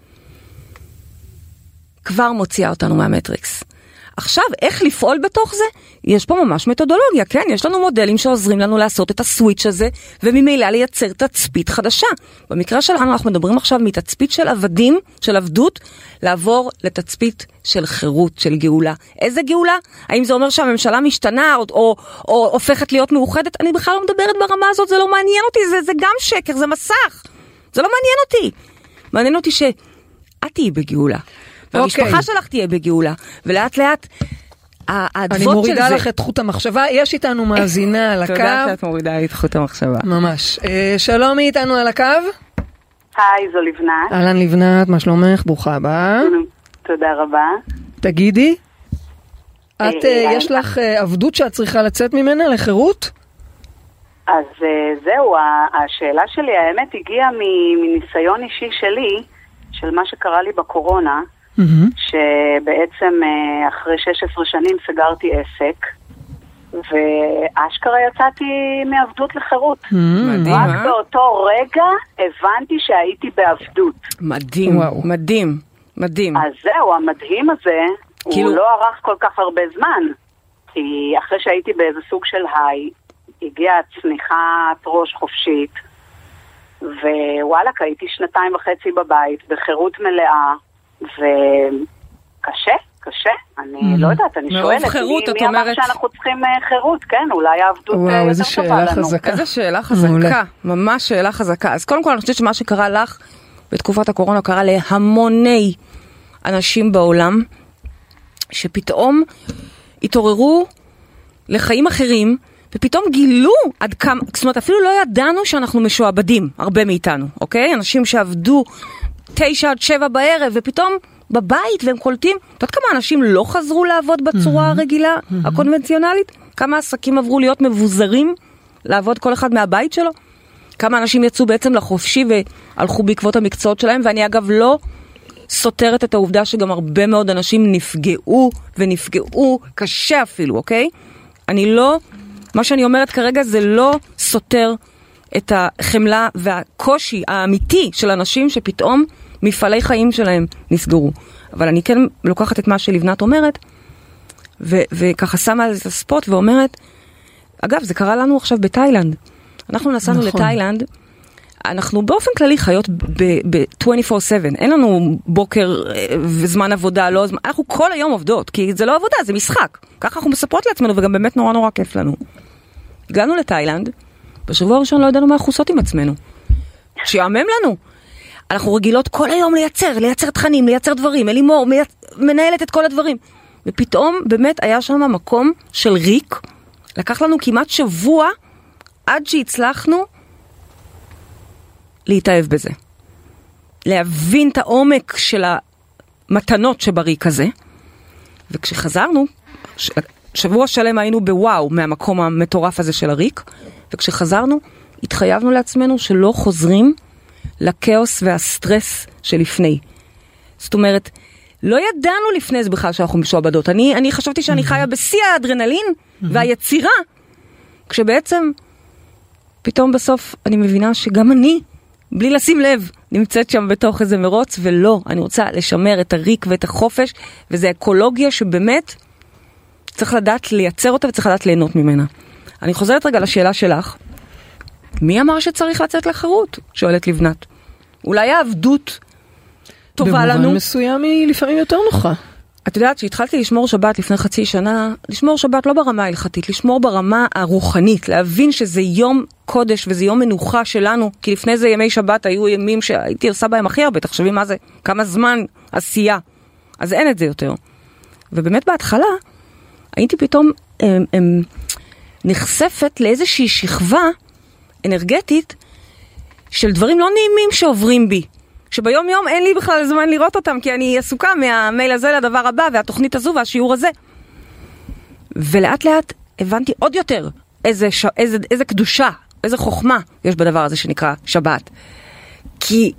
כבר מוציאה אותנו מהמטריקס. עכשיו, איך לפעול בתוך זה? יש פה ממש מתודולוגיה, כן? יש לנו מודלים שעוזרים לנו לעשות את הסוויץ' הזה, וממילא לייצר תצפית חדשה. במקרה שלנו אנחנו מדברים עכשיו מתצפית של עבדים, של עבדות, לעבור לתצפית של חירות, של גאולה. איזה גאולה? האם זה אומר שהממשלה משתנה או, או, או הופכת להיות מאוחדת? אני בכלל לא מדברת ברמה הזאת, זה לא מעניין אותי, זה, זה גם שקר, זה מסך. זה לא מעניין אותי. מעניין אותי שאת תהיי בגאולה. והמשפחה אוקיי. שלך תהיה בגאולה, ולאט לאט אני של זה... מורידה לך את חוט המחשבה, יש איתנו מאזינה על תודה הקו. שאת מורידה לי את חוט המחשבה. ממש. אה, שלום, מי איתנו על הקו? היי, זו לבנת. אהלן לבנת, מה שלומך? ברוכה הבאה. תודה רבה. תגידי, את, אה, אה, אה, יש לך אה, עבדות שאת צריכה לצאת ממנה לחירות? אז אה, זהו, השאלה שלי, האמת, הגיעה מ- מניסיון אישי שלי, של מה שקרה לי בקורונה, מהמם. שבעצם אה, אחרי 16 שנים סגרתי עסק, ואשכרה יצאתי מעבדות לחירות. מדהים, רק אה? באותו רגע הבנתי שהייתי בעבדות. מדהים, וואו. מדהים, מדהים. אז זהו, המדהים הזה, כאילו- הוא לא ארך כל כך הרבה זמן. כי אחרי שהייתי באיזה סוג של היי, הגיעה צניחת ראש חופשית, ווואלכ, הייתי שנתיים וחצי בבית, בחירות מלאה, וקשה, קשה. אני לא יודעת, אני מרוב שואלת, חירות, מי, את מי אמר אומרת- שאנחנו צריכים אה, חירות? כן, אולי העבדות אה, וואו, איזה יותר טובה שאלה לנו. חזקה. איזה שאלה (laughs) מעולה. חזקה, ממש שאלה חזקה. אז קודם כל אני חושבת שמה שקרה לך בתקופת הקורונה קרה להמוני אנשים בעולם, שפתאום התעוררו לחיים אחרים, ופתאום גילו עד כמה, זאת אומרת אפילו לא ידענו שאנחנו משועבדים, הרבה מאיתנו, אוקיי? אנשים שעבדו תשע עד שבע בערב, ופתאום בבית והם קולטים, את יודעת כמה אנשים לא חזרו לעבוד בצורה הרגילה, הקונבנציונלית? כמה עסקים עברו להיות מבוזרים, לעבוד כל אחד מהבית שלו? כמה אנשים יצאו בעצם לחופשי והלכו בעקבות המקצועות שלהם, ואני אגב לא סותרת את העובדה שגם הרבה מאוד אנשים נפגעו, ונפגעו קשה אפילו, אוקיי? אני לא, מה שאני אומרת כרגע זה לא סותר את החמלה והקושי האמיתי של אנשים שפתאום מפעלי חיים שלהם נסגרו. אבל אני כן לוקחת את מה שלבנת אומרת, ו- וככה שמה על זה את הספוט ואומרת, אגב, זה קרה לנו עכשיו בתאילנד. אנחנו נסענו נכון. לתאילנד, אנחנו באופן כללי חיות ב-24/7, אין לנו בוקר אה, וזמן עבודה, לא זמן, אנחנו כל היום עובדות, כי זה לא עבודה, זה משחק. ככה אנחנו מספרות לעצמנו, וגם באמת נורא נורא כיף לנו. הגענו לתאילנד, בשבוע הראשון לא ידענו מה אנחנו עושות עם עצמנו. שיאמם לנו. אנחנו רגילות כל היום לייצר, לייצר תכנים, לייצר דברים, אלימור מייצ... מנהלת את כל הדברים. ופתאום באמת היה שם מקום של ריק, לקח לנו כמעט שבוע עד שהצלחנו להתאהב בזה. להבין את העומק של המתנות שבריק הזה. וכשחזרנו, ש... שבוע שלם היינו בוואו מהמקום המטורף הזה של הריק, וכשחזרנו התחייבנו לעצמנו שלא חוזרים לכאוס והסטרס שלפני. זאת אומרת, לא ידענו לפני זה בכלל שאנחנו משועבדות. אני, אני חשבתי שאני חיה בשיא האדרנלין והיצירה, כשבעצם פתאום בסוף אני מבינה שגם אני, בלי לשים לב, נמצאת שם בתוך איזה מרוץ, ולא, אני רוצה לשמר את הריק ואת החופש, וזה אקולוגיה שבאמת צריך לדעת לייצר אותה וצריך לדעת ליהנות ממנה. אני חוזרת רגע לשאלה שלך, מי אמר שצריך לצאת לחירות? שואלת לבנת. אולי העבדות טובה לנו? במובן מסוים היא לפעמים יותר נוחה. את יודעת שהתחלתי לשמור שבת לפני חצי שנה, לשמור שבת לא ברמה ההלכתית, לשמור ברמה הרוחנית, להבין שזה יום קודש וזה יום מנוחה שלנו, כי לפני זה ימי שבת היו ימים שהייתי עושה בהם הכי הרבה, תחשבי מה זה, כמה זמן עשייה. אז אין את זה יותר. ובאמת בהתחלה הייתי פתאום הם, הם, נחשפת לאיזושהי שכבה אנרגטית של דברים לא נעימים שעוברים בי. שביום יום אין לי בכלל זמן לראות אותם, כי אני עסוקה מהמייל הזה לדבר הבא, והתוכנית הזו והשיעור הזה. ולאט לאט הבנתי עוד יותר איזה, ש... איזה, איזה קדושה, איזה חוכמה יש בדבר הזה שנקרא שבת. כי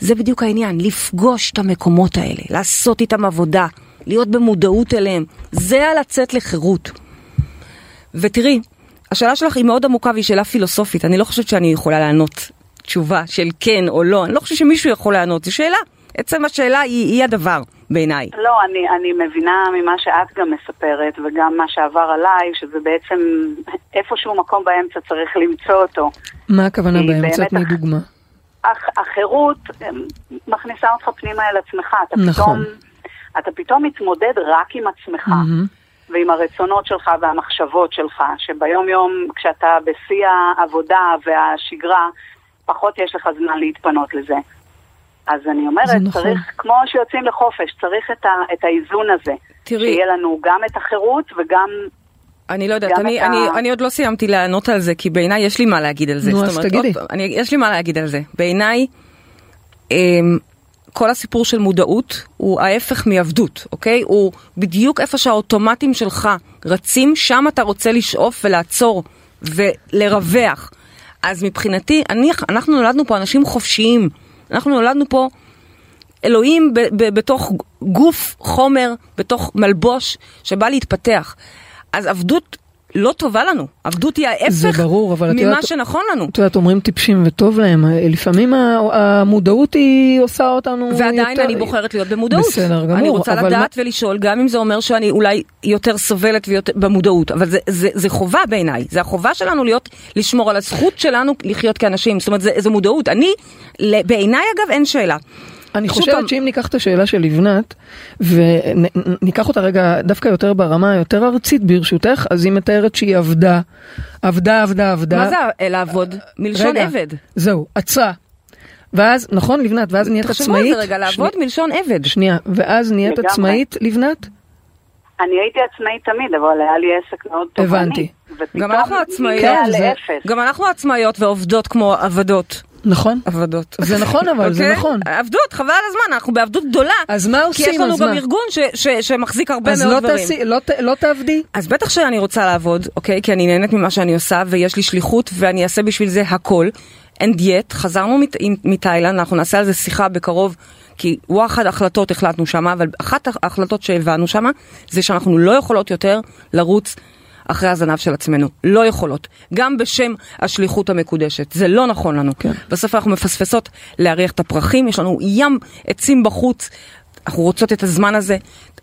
זה בדיוק העניין, לפגוש את המקומות האלה, לעשות איתם עבודה, להיות במודעות אליהם, זה הלצאת לחירות. ותראי, השאלה שלך היא מאוד עמוקה והיא שאלה פילוסופית, אני לא חושבת שאני יכולה לענות תשובה של כן או לא, אני לא חושבת שמישהו יכול לענות, זו שאלה. עצם השאלה היא, היא הדבר בעיניי. לא, אני, אני מבינה ממה שאת גם מספרת, וגם מה שעבר עליי, שזה בעצם איפשהו מקום באמצע צריך למצוא אותו. מה הכוונה באמצע? תני דוגמה. הח, החירות מכניסה אותך פנימה אל עצמך. אתה נכון. פתאום, אתה פתאום מתמודד רק עם עצמך. מהמם. ועם הרצונות שלך והמחשבות שלך, שביום יום כשאתה בשיא העבודה והשגרה, פחות יש לך זמן להתפנות לזה. אז אני אומרת, נכון. צריך, כמו שיוצאים לחופש, צריך את, ה, את האיזון הזה. תראי. שיהיה לנו גם את החירות וגם... אני לא יודעת, אני, את ה- אני, אני עוד לא סיימתי לענות על זה, כי בעיניי יש לי מה להגיד על זה. נו, אז אומרת, תגידי. עוד אני, יש לי מה להגיד על זה. בעיניי, אמ, כל הסיפור של מודעות הוא ההפך מעבדות, אוקיי? הוא בדיוק איפה שהאוטומטים שלך רצים, שם אתה רוצה לשאוף ולעצור ולרווח. אז מבחינתי, אני, אנחנו נולדנו פה אנשים חופשיים. אנחנו נולדנו פה אלוהים ב, ב, בתוך גוף חומר, בתוך מלבוש שבא להתפתח. אז עבדות לא טובה לנו, עבדות היא ההפך ברור, ממה יודעת- שנכון לנו. את יודעת, אומרים טיפשים וטוב להם, לפעמים ה- המודעות היא עושה אותנו ועדיין יותר... אני בוחרת להיות במודעות. בסדר גמור, אני רוצה לדעת ולשאול, גם אם זה אומר שאני אולי יותר סובלת ויותר במודעות, אבל זה, זה, זה חובה בעיניי, זה החובה שלנו להיות, לשמור על הזכות שלנו לחיות כאנשים, זאת אומרת, זה, זה מודעות. אני, בעיניי אגב, אין שאלה. אני חושבת פעם- שאם ניקח את השאלה של לבנת, וניקח אותה רגע דווקא יותר ברמה היותר ארצית ברשותך, אז היא מתארת שהיא עבדה, עבדה, עבדה, עבדה. מה זה לעבוד? מלשון רגע, עבד. זהו, עצרה. ואז, נכון לבנת, ואז נהיית תחשבו על עצמאית. זה רגע, לעבוד מלשון עבד. שנייה, ואז נהיית לגמרי. עצמאית לבנת? אני הייתי עצמאית תמיד, אבל היה לי עסק מאוד תובעני. הבנתי. גם אנחנו עצמאיות. כן. גם אנחנו עצמאיות ועובדות כמו עבדות. נכון? עבדות. זה נכון, אבל זה אוקיי? נכון. עבדות, חבל על הזמן, אנחנו בעבדות גדולה. אז מה כי עושים? יש לנו אז גם מה? ארגון ש- ש- שמחזיק הרבה אז מאוד לא דברים. תעשי, לא ת- לא תעבדי? אז בטח שאני רוצה לעבוד, אוקיי? כי אני נהנית ממה שאני עושה, ויש לי שליחות, ואני אעשה בשביל זה הכל. אין דיאט, חזרנו מת- מתאילנד, אנחנו נעשה על זה שיחה בקרוב, כי וואחד החלטות החלטנו שם, אבל אחת ההחלטות שהבנו שם, זה שאנחנו לא יכולות יותר לרוץ אחרי הזנב של עצמנו. לא יכולות. גם בשם השליחות המקודשת. זה לא נכון לנו. כן. בסוף אנחנו מפספסות להריח את הפרחים, יש לנו ים עצים בחוץ, אנחנו רוצות את הזמן הזה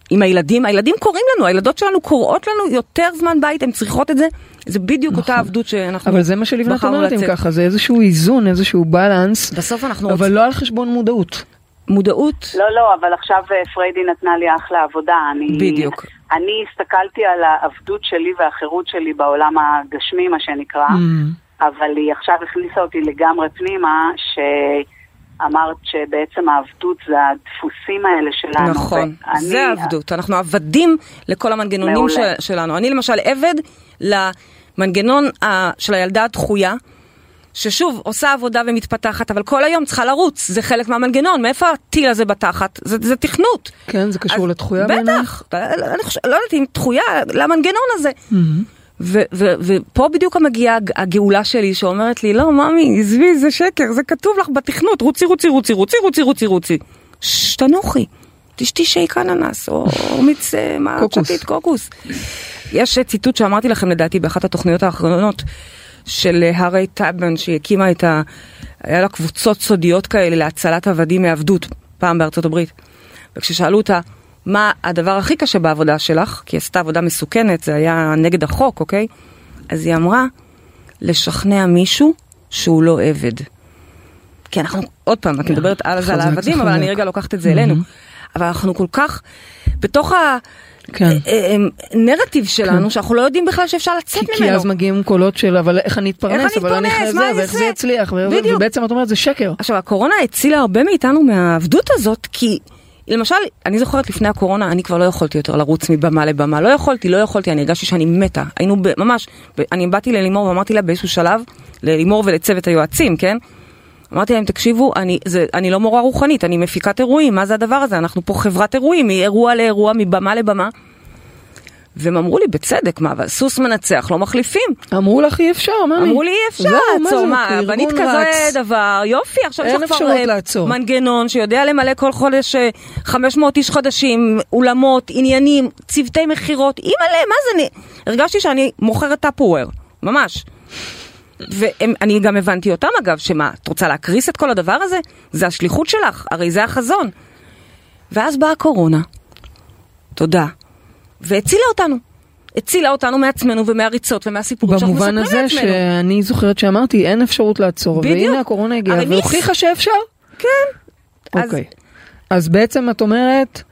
עם הילדים, הילדים קוראים לנו, הילדות שלנו קוראות לנו יותר זמן בית, הן צריכות את זה, זה בדיוק אותה עבדות שאנחנו אבל זה מה שלבנת בחרנו אומרת אם. ככה, זה איזשהו איזון, איזשהו בלנס, בסוף אנחנו אבל רוצים לא על חשבון מודעות. מודעות, לא, לא, אבל עכשיו אה, פריידי נתנה לי אחלה עבודה. אני, בדיוק. אני הסתכלתי על העבדות שלי והחירות שלי בעולם הגשמי, מה שנקרא, Mm. אבל היא עכשיו הכניסה אותי לגמרי פנימה, שאמרת שבעצם העבדות זה הדפוסים האלה שלנו. נכון, ואני- זה עבדות, אנחנו עבדים לכל המנגנונים מעולה. של, שלנו. אני למשל עבד למנגנון של הילדה הדחויה, ששוב, עושה עבודה ומתפתחת, אבל כל היום צריכה לרוץ, זה חלק מהמנגנון, מאיפה הטיל הזה בתחת? זה, זה תכנות. כן, זה קשור לתחויה בעינייך? בטח, אני חושב, לא יודעת אם תחויה, למנגנון הזה. ו- ו- ופה בדיוק מגיעה הג- הגאולה שלי שאומרת לי, לא, ממי, עזבי, זה שקר, זה כתוב לך בתכנות, רוצי, רוצי, רוצי, רוצי, רוצי, רוצי, רוצי. ששש, תנוחי, תשתי שייק אננס, או מיץ, אה, מה, קוקוס. יש ציטוט שאמרתי לכם לדעתי באחת התוכניות האחרונות של אה, הארי טאבן, שהיא הקימה את ה... היה לה קבוצות סודיות כאלה להצלת עבדים מעבדות, פעם בארצות הברית. וכששאלו אותה, מה הדבר הכי קשה בעבודה שלך, כי היא עשתה עבודה מסוכנת, זה היה נגד החוק, אוקיי? אז היא אמרה, לשכנע מישהו שהוא לא עבד. כי אנחנו, עוד פעם, את מדברת על זה על העבדים, אבל אני. רגע לוקחת את זה אלינו. אבל אנחנו כל כך, בתוך כן. הנרטיב שלנו, שאנחנו לא יודעים בכלל שאפשר לצאת ממנו. כי אז מגיעים קולות של אבל איך אני אתפרנס, איך אבל אני אתפרנס, אחרי מה זה, זה ואיך זה? יצליח, בדיוק. ובעצם את אומרת זה שקר. עכשיו, הקורונה הצילה הרבה מאיתנו מהעבדות הזאת, כי למשל, אני זוכרת לפני הקורונה, אני כבר לא יכולתי יותר לרוץ מבמה לבמה. לא יכולתי, לא יכולתי, אני הרגשתי שאני מתה. היינו ב- ממש, אני באתי ללימור ואמרתי לה באיזשהו שלב, ללימור ולצוות היועצים, כן? אמרתי להם, תקשיבו, אני, זה, אני לא מורה רוחנית, אני מפיקת אירועים, מה זה הדבר הזה? אנחנו פה חברת אירועים, מאירוע לאירוע, מבמה לבמה. והם אמרו לי, בצדק, מה, אבל סוס מנצח, לא מחליפים. אמרו לך אי אפשר, מה אמרו לי אי אפשר מה לעצור, זה, מה, ארגון בנית רץ. כזה דבר, יופי, עכשיו יש לך כבר אה, לעצור. מנגנון שיודע למלא כל חודש אה, 500 איש חדשים, אולמות, עניינים, צוותי מכירות, אימא'לה, מה זה, אני הרגשתי שאני מוכרת טאפוור, ממש. ואני גם הבנתי אותם אגב, שמה, את רוצה להקריס את כל הדבר הזה? זה השליחות שלך, הרי זה החזון. ואז באה הקורונה, תודה, והצילה אותנו. הצילה אותנו מעצמנו ומהריצות ומהסיפורים שאנחנו במובן מספרים הזה לעצמנו. שאני זוכרת שאמרתי אין אפשרות לעצור, בדיוק. והנה הקורונה הגיעה. והוכיחה שאפשר. כן. אז- אוקיי. אז בעצם את אומרת,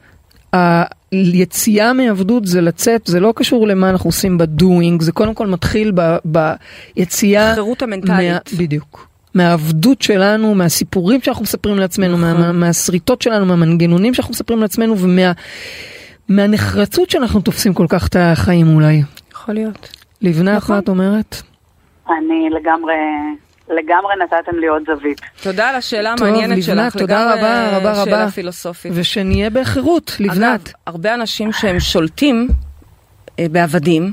היציאה מעבדות זה לצאת, זה לא קשור למה אנחנו עושים בדואינג, זה קודם כל מתחיל ב, ביציאה... החירות המנטלית. מה, בדיוק. מהעבדות שלנו, מהסיפורים שאנחנו מספרים לעצמנו, נכון. מה, מהשריטות שלנו, מהמנגנונים שאנחנו מספרים לעצמנו ומה... מהנחרצות שאנחנו תופסים כל כך את החיים אולי. יכול להיות. לבנת, נכון. מה את אומרת? אני לגמרי, לגמרי נתתם לי עוד זווית. תודה על השאלה טוב, המעניינת לבנת, שלך. תודה לגמרי רבה, רבה, שאלה רבה. פילוסופית. ושנהיה בחירות, אגב, לבנת. הרבה אנשים שהם שולטים אה, בעבדים,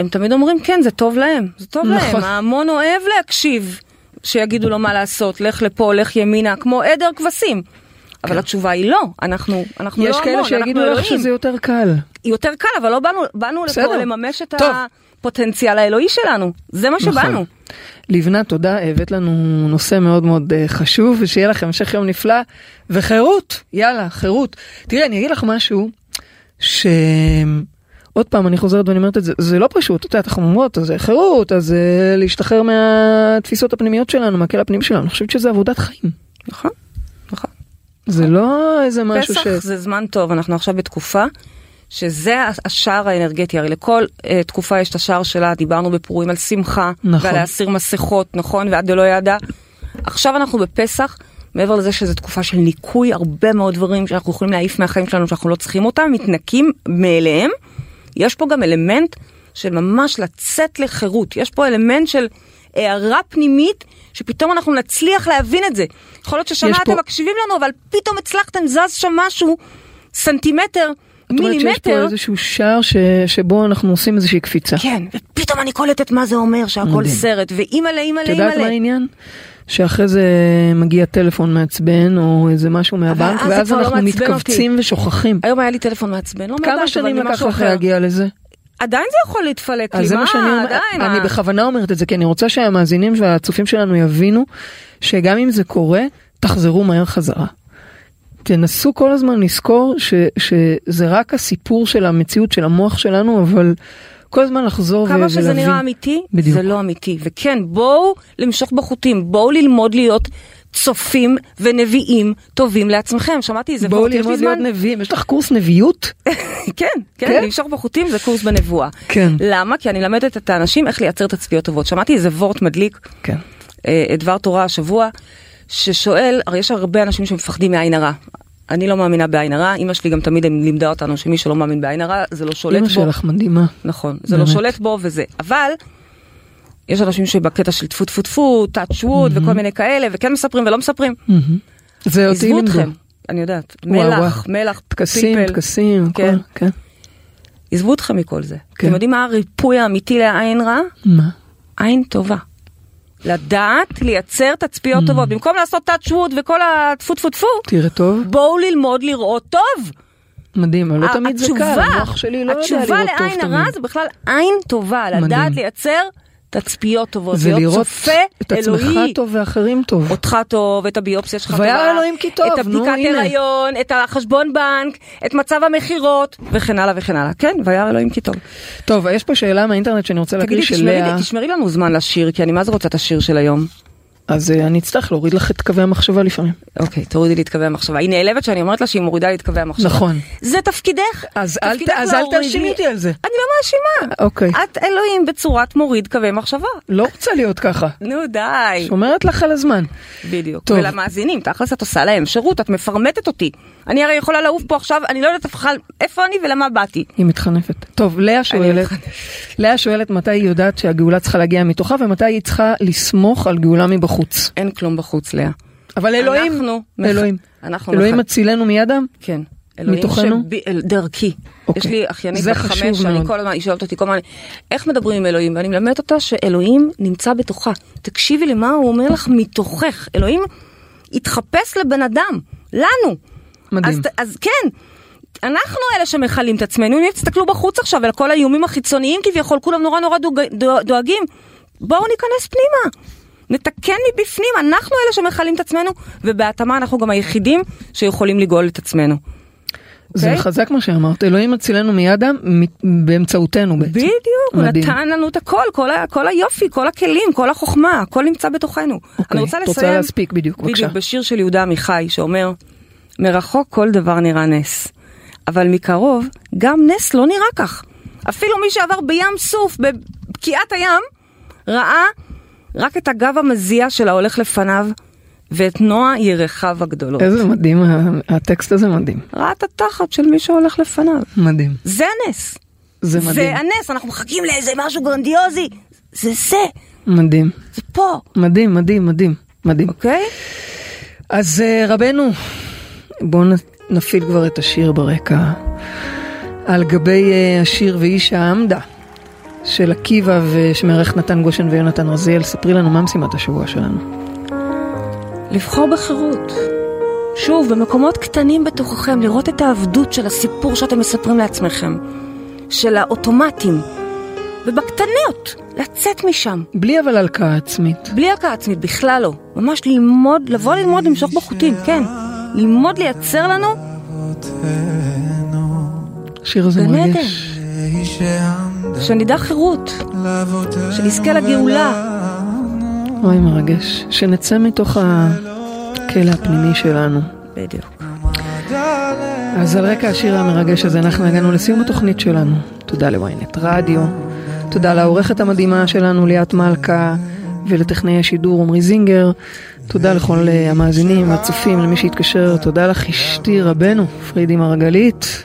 הם תמיד אומרים, כן, זה טוב להם, זה טוב נכון. להם. ההמון אוהב להקשיב, שיגידו לו מה לעשות, לך לפה, לך ימינה, כמו עדר כבשים. אבל התשובה היא לא, אנחנו, אנחנו לא יש המון, כאלה אנחנו שיגידו לך אלוהים. שזה יותר קל. יותר קל, אבל לא באנו, באנו לפה. לממש את טוב. הפוטנציאל האלוהי שלנו. זה מה שבאנו. נכון. לבנת, תודה, הבאת לנו נושא מאוד מאוד אה, חשוב, ושיהיה לכם המשך יום נפלא, וחירות, יאללה, חירות. תראי, אני אגיד לך משהו, ש... עוד פעם, אני חוזרת ואני אומרת את זה, זה לא פשוט, את יודעת, אנחנו אומרות, אז חירות, אז זה להשתחרר מהתפיסות הפנימיות שלנו, מהקל הפנים שלנו, אני חושבת שזה עבודת חיים. נכון, נכון. זה לא איזה משהו פסח ש... זה זמן טוב, אנחנו עכשיו בתקופה שזה השער האנרגטי, הרי לכל uh, תקופה יש את השער שלה, דיברנו בפורים על שמחה, נכון. ועל להסיר מסכות, נכון, ועד דלא ידע. עכשיו אנחנו בפסח, מעבר לזה שזו תקופה של ניקוי, הרבה מאוד דברים שאנחנו יכולים להעיף מהחיים שלנו שאנחנו לא צריכים אותם, מתנקים מאליהם. יש פה גם אלמנט של ממש לצאת לחירות, יש פה אלמנט של הערה פנימית, שפתאום אנחנו נצליח להבין את זה. יכול להיות ששנה אתם פה- מקשיבים לנו, אבל פתאום הצלחתם, זז שם משהו, סנטימטר, את אומרת שיש פה מילימטר. איזשהו שער ש... שבו אנחנו עושים איזושהי קפיצה. כן, ופתאום אני קולטת מה זה אומר, שהכל מדהים. סרט, ואימא'לה, אימא'לה, את יודעת מה אימא'לה. העניין? שאחרי זה מגיע טלפון מעצבן או איזה משהו מהבנק ואז לא אנחנו מעצבן מתכווצים ושוכחים. היום היה לי טלפון מעצבן, לא כמה מהבנק, שנים אבל לקח ממשהו לך אחר. להגיע לזה? עדיין זה יכול להתפלק לי, מה, מה שאני עדיין, אני מה? בכוונה אומרת את זה כי אני רוצה שהמאזינים והצופים שלנו יבינו שגם אם זה קורה, תחזרו מהר חזרה. תנסו כל הזמן לזכור ש, שזה רק הסיפור של המציאות של המוח שלנו, אבל כל הזמן לחזור ו- כמה ולהבין. שזה נראה אמיתי, בדיוק. זה לא אמיתי. וכן, בואו למשוך בחוטים, בואו ללמוד להיות צופים ונביאים טובים לעצמכם. שמעתי איזה בואו וורט, יש לי ללמוד זמן? להיות נביאים, יש לך קורס נביאות? (laughs) כן, כן, כן? למשוך בחוטים זה קורס בנבואה. כן. למה? כי אני מלמדת את האנשים איך לייצר תצפיות טובות. שמעתי איזה וורט מדליק, כן. אה, דבר תורה השבוע, ששואל, הרי יש הרבה אנשים שמפחדים מעין הרע. אני לא מאמינה בעין הרע, אמא שלי גם תמיד לימדה אותנו שמי שלא מאמין בעין הרע זה לא שולט אמא בו. שלך מדהימה. נכון, זה לא באמת. שולט בו וזה. אבל יש אנשים שבקטע של טפו טפו טפו, touch wood וכל מיני כאלה, וכן מספרים ולא מספרים. מהמם. זה אותי עזבו לימדו. אתכם, אני יודעת. וואו, מלח, וואו. מלח, טקסים, פלפל. טקסים, כן. הכל, כן. עזבו אתכם מכל זה. כן. אתם יודעים מה הריפוי האמיתי לעין רע? מה? עין טובה. לדעת לייצר תצפיות Mm. טובות. במקום לעשות touch wood וכל הטפו טפו טפו, תראה טוב, בואו ללמוד לראות טוב. מדהים, אבל לא תמיד זה קל, המוח שלי לא יודע לראות התשובה טוב לעין הרע תמיד. זה בכלל עין טובה. לדעת לייצר תצפיות טובות, זה להיות לראות צופה את עצמך אלוהי. טוב ואחרים טוב. אותך טוב, את הביופסיה שלך והיה טובה, אלוהים כי טוב, את נו, הבדיקת הנה. הריון, את החשבון בנק, את מצב המכירות, וכן הלאה וכן הלאה. כן, והיה אלוהים כי טוב. טוב, יש פה שאלה מהאינטרנט שאני רוצה להקריא תגידי, של לאה, לי- תשמרי לנו זמן לשיר, כי אני מה זה רוצה את השיר של היום. אז אה, אני אצטרך להוריד לך את קווי המחשבה לפעמים. אוקיי, תורידי לי את קווי המחשבה. היא נעלבת שאני אומרת לה שהיא מורידה לי את קווי המחשבה. נכון. זה תפקידך. אז אל תפקידך אל תאשימי אותי על זה. אני לא מאשימה. אוקיי. את אלוהים בצורת מוריד קווי מחשבה. לא רוצה להיות ככה. נו די. שומרת לך על הזמן. בדיוק. טוב. ולמאזינים, תכלס את עושה להם שירות, את מפרמטת אותי. אני הרי יכולה לעוף פה עכשיו, אני לא יודעת בכלל איפה אני ולמה באתי. היא מתחנפת. טוב, לאה שואלת. לאה שואלת מתי היא יודעת שהגאולה צריכה להגיע מתוכה ומתי היא צריכה לסמוך על גאולה מבחוץ. אין כלום בחוץ, לאה. אבל אלוהים, אנחנו אלוהים, אנחנו אלוהים מצילנו מידם? כן. אלוהים מתוכנו? אל- דרכי. אוקיי. יש לי אחיינית בת חמש, שאני. כל הזמן, היא שואלת אותי כל הזמן, איך מדברים עם אלוהים? ואני מלמדת אותה שאלוהים נמצא בתוכה. תקשיבי למה הוא אומר לך מתוכך. אלוהים התחפש לבן אדם, לנו. מדהים. אז, אז כן, אנחנו אלה שמכלים את עצמנו, אם תסתכלו בחוץ עכשיו על כל האיומים החיצוניים כביכול, כולם נורא נורא דואג, דואג- דואגים. בואו ניכנס פנימה. נתקן מבפנים, אנחנו אלה שמכלים את עצמנו, ובהתאמה אנחנו גם היחידים שיכולים לגאול את עצמנו. זה אוקיי? חזק מה שאמרת, אלוהים מצילנו מידם מ- באמצעותנו בעצם. בדיוק, הוא. נתן לנו את הכל, כל, ה, כל היופי, כל הכלים, כל החוכמה, הכל נמצא בתוכנו. אוקיי, אני רוצה את לסיים, רוצה להספיק בדיוק, בבקשה. בדיוק, בשיר של יהודה עמיחי, שאומר, מרחוק כל דבר נראה נס, אבל מקרוב גם נס לא נראה כך. אפילו מי שעבר בים סוף, בבקיעת הים, ראה רק את הגב המזיע של ההולך לפניו, ואת נוע ירחיו הגדולות. איזה מדהים, הטקסט הזה מדהים. ראה את התחת של מי שהולך לפניו. מדהים. זה הנס. זה מדהים. זה הנס, אנחנו מחכים לאיזה משהו גרנדיוזי. זה זה, מדהים. זה פה, מדהים, מדהים, מדהים, מדהים. אוקיי? אז אה, רבנו, בואו נפעיל כבר את השיר ברקע. על גבי אה, השיר ואישה עמדה, של עקיבא ושמערך נתן גושן ויונתן רזיאל. ספרי לנו מה משימת השבוע שלנו. לבחור בחירות. שוב, במקומות קטנים בתוככם, לראות את העבדות של הסיפור שאתם מספרים לעצמכם. של האוטומטים. ובקטנות, לצאת משם. בלי אבל הלקאה עצמית. בלי הלקאה עצמית, בכלל לא. ממש ללמוד, לבוא ללמוד למשוך בחוטים, כן. ללמוד לייצר לנו השיר הזה. מרגש. שנדע חירות, שנזכה לגאולה. אוי מרגש. שנצא מתוך הכלא הפנימי שלנו. בדיוק. אז על רקע השיר המרגש הזה אנחנו הגענו לסיום התוכנית שלנו. תודה לוויינט רדיו, תודה לעורכת המדהימה שלנו ליאת מלכה ולטכנאי השידור עמרי זינגר, תודה לכל אה, המאזינים והצופים, למי שהתקשר, תודה לך אשתי רבנו, פרידי מרגלית.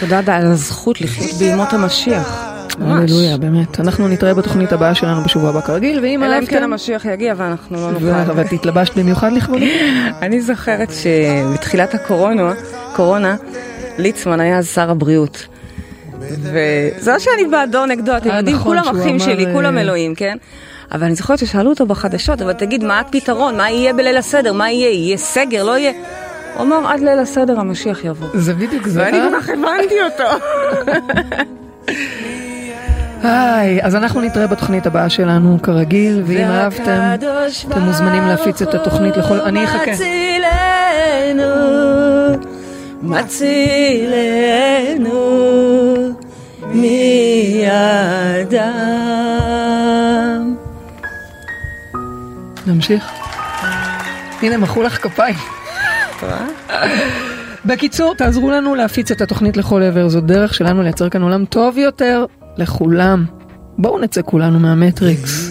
תודה על הזכות לחיות בימות המשיח. ממש. הללויה, באמת. אנחנו נתראה בתוכנית הבאה שלנו בשבוע הבא כרגיל, ואם אלא אם כן אהבתם... המשיח יגיע ואנחנו לא נוכל. ואת התלבשת במיוחד לכבודי? (laughs) אני זוכרת שבתחילת הקורונה, קורונה, ליצמן היה שר הבריאות. וזה לא שאני בעדו נגדו, אתם אה, יודעים, נכון, כולם אחים שלי, אה, כולם אלוהים, כן? אבל אני זוכרת ששאלו אותו בחדשות, אבל תגיד, מה הפתרון? מה יהיה בליל הסדר? מה יהיה? יהיה סגר? לא יהיה? הוא אמר, עד ליל הסדר המשיח יבוא. זה בדיוק זה. ואני אה? כל כך הבנתי אותו. (laughs) היי, אז אנחנו נתראה בתוכנית הבאה שלנו כרגיל, ואם אהבתם, אתם מוזמנים להפיץ את התוכנית לכל... אני אחכה. מצילנו, מצילנו מידם. נמשיך. הנה, מחאו לך כפיים. בקיצור, תעזרו לנו להפיץ את התוכנית לכל עבר, זו דרך שלנו לייצר כאן עולם טוב יותר לכולם. בואו נצא כולנו מהמטריקס.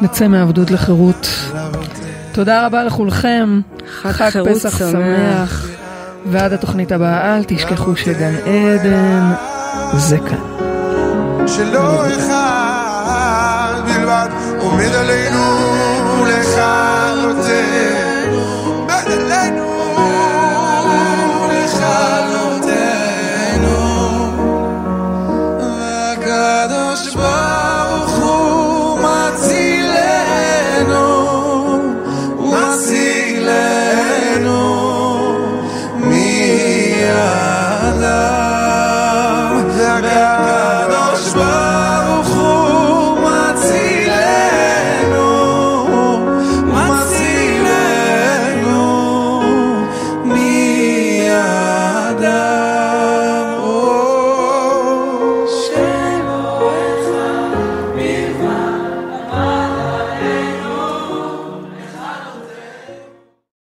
נצא מעבדות לחירות. תודה רבה לכולכם. חג חג פסח שמח. שמח. ועד התוכנית הבאה, אל תשכחו שגן עדן זה כאן. שלא אחד בלבד עומד עלינו לכלותנו עומד עלינו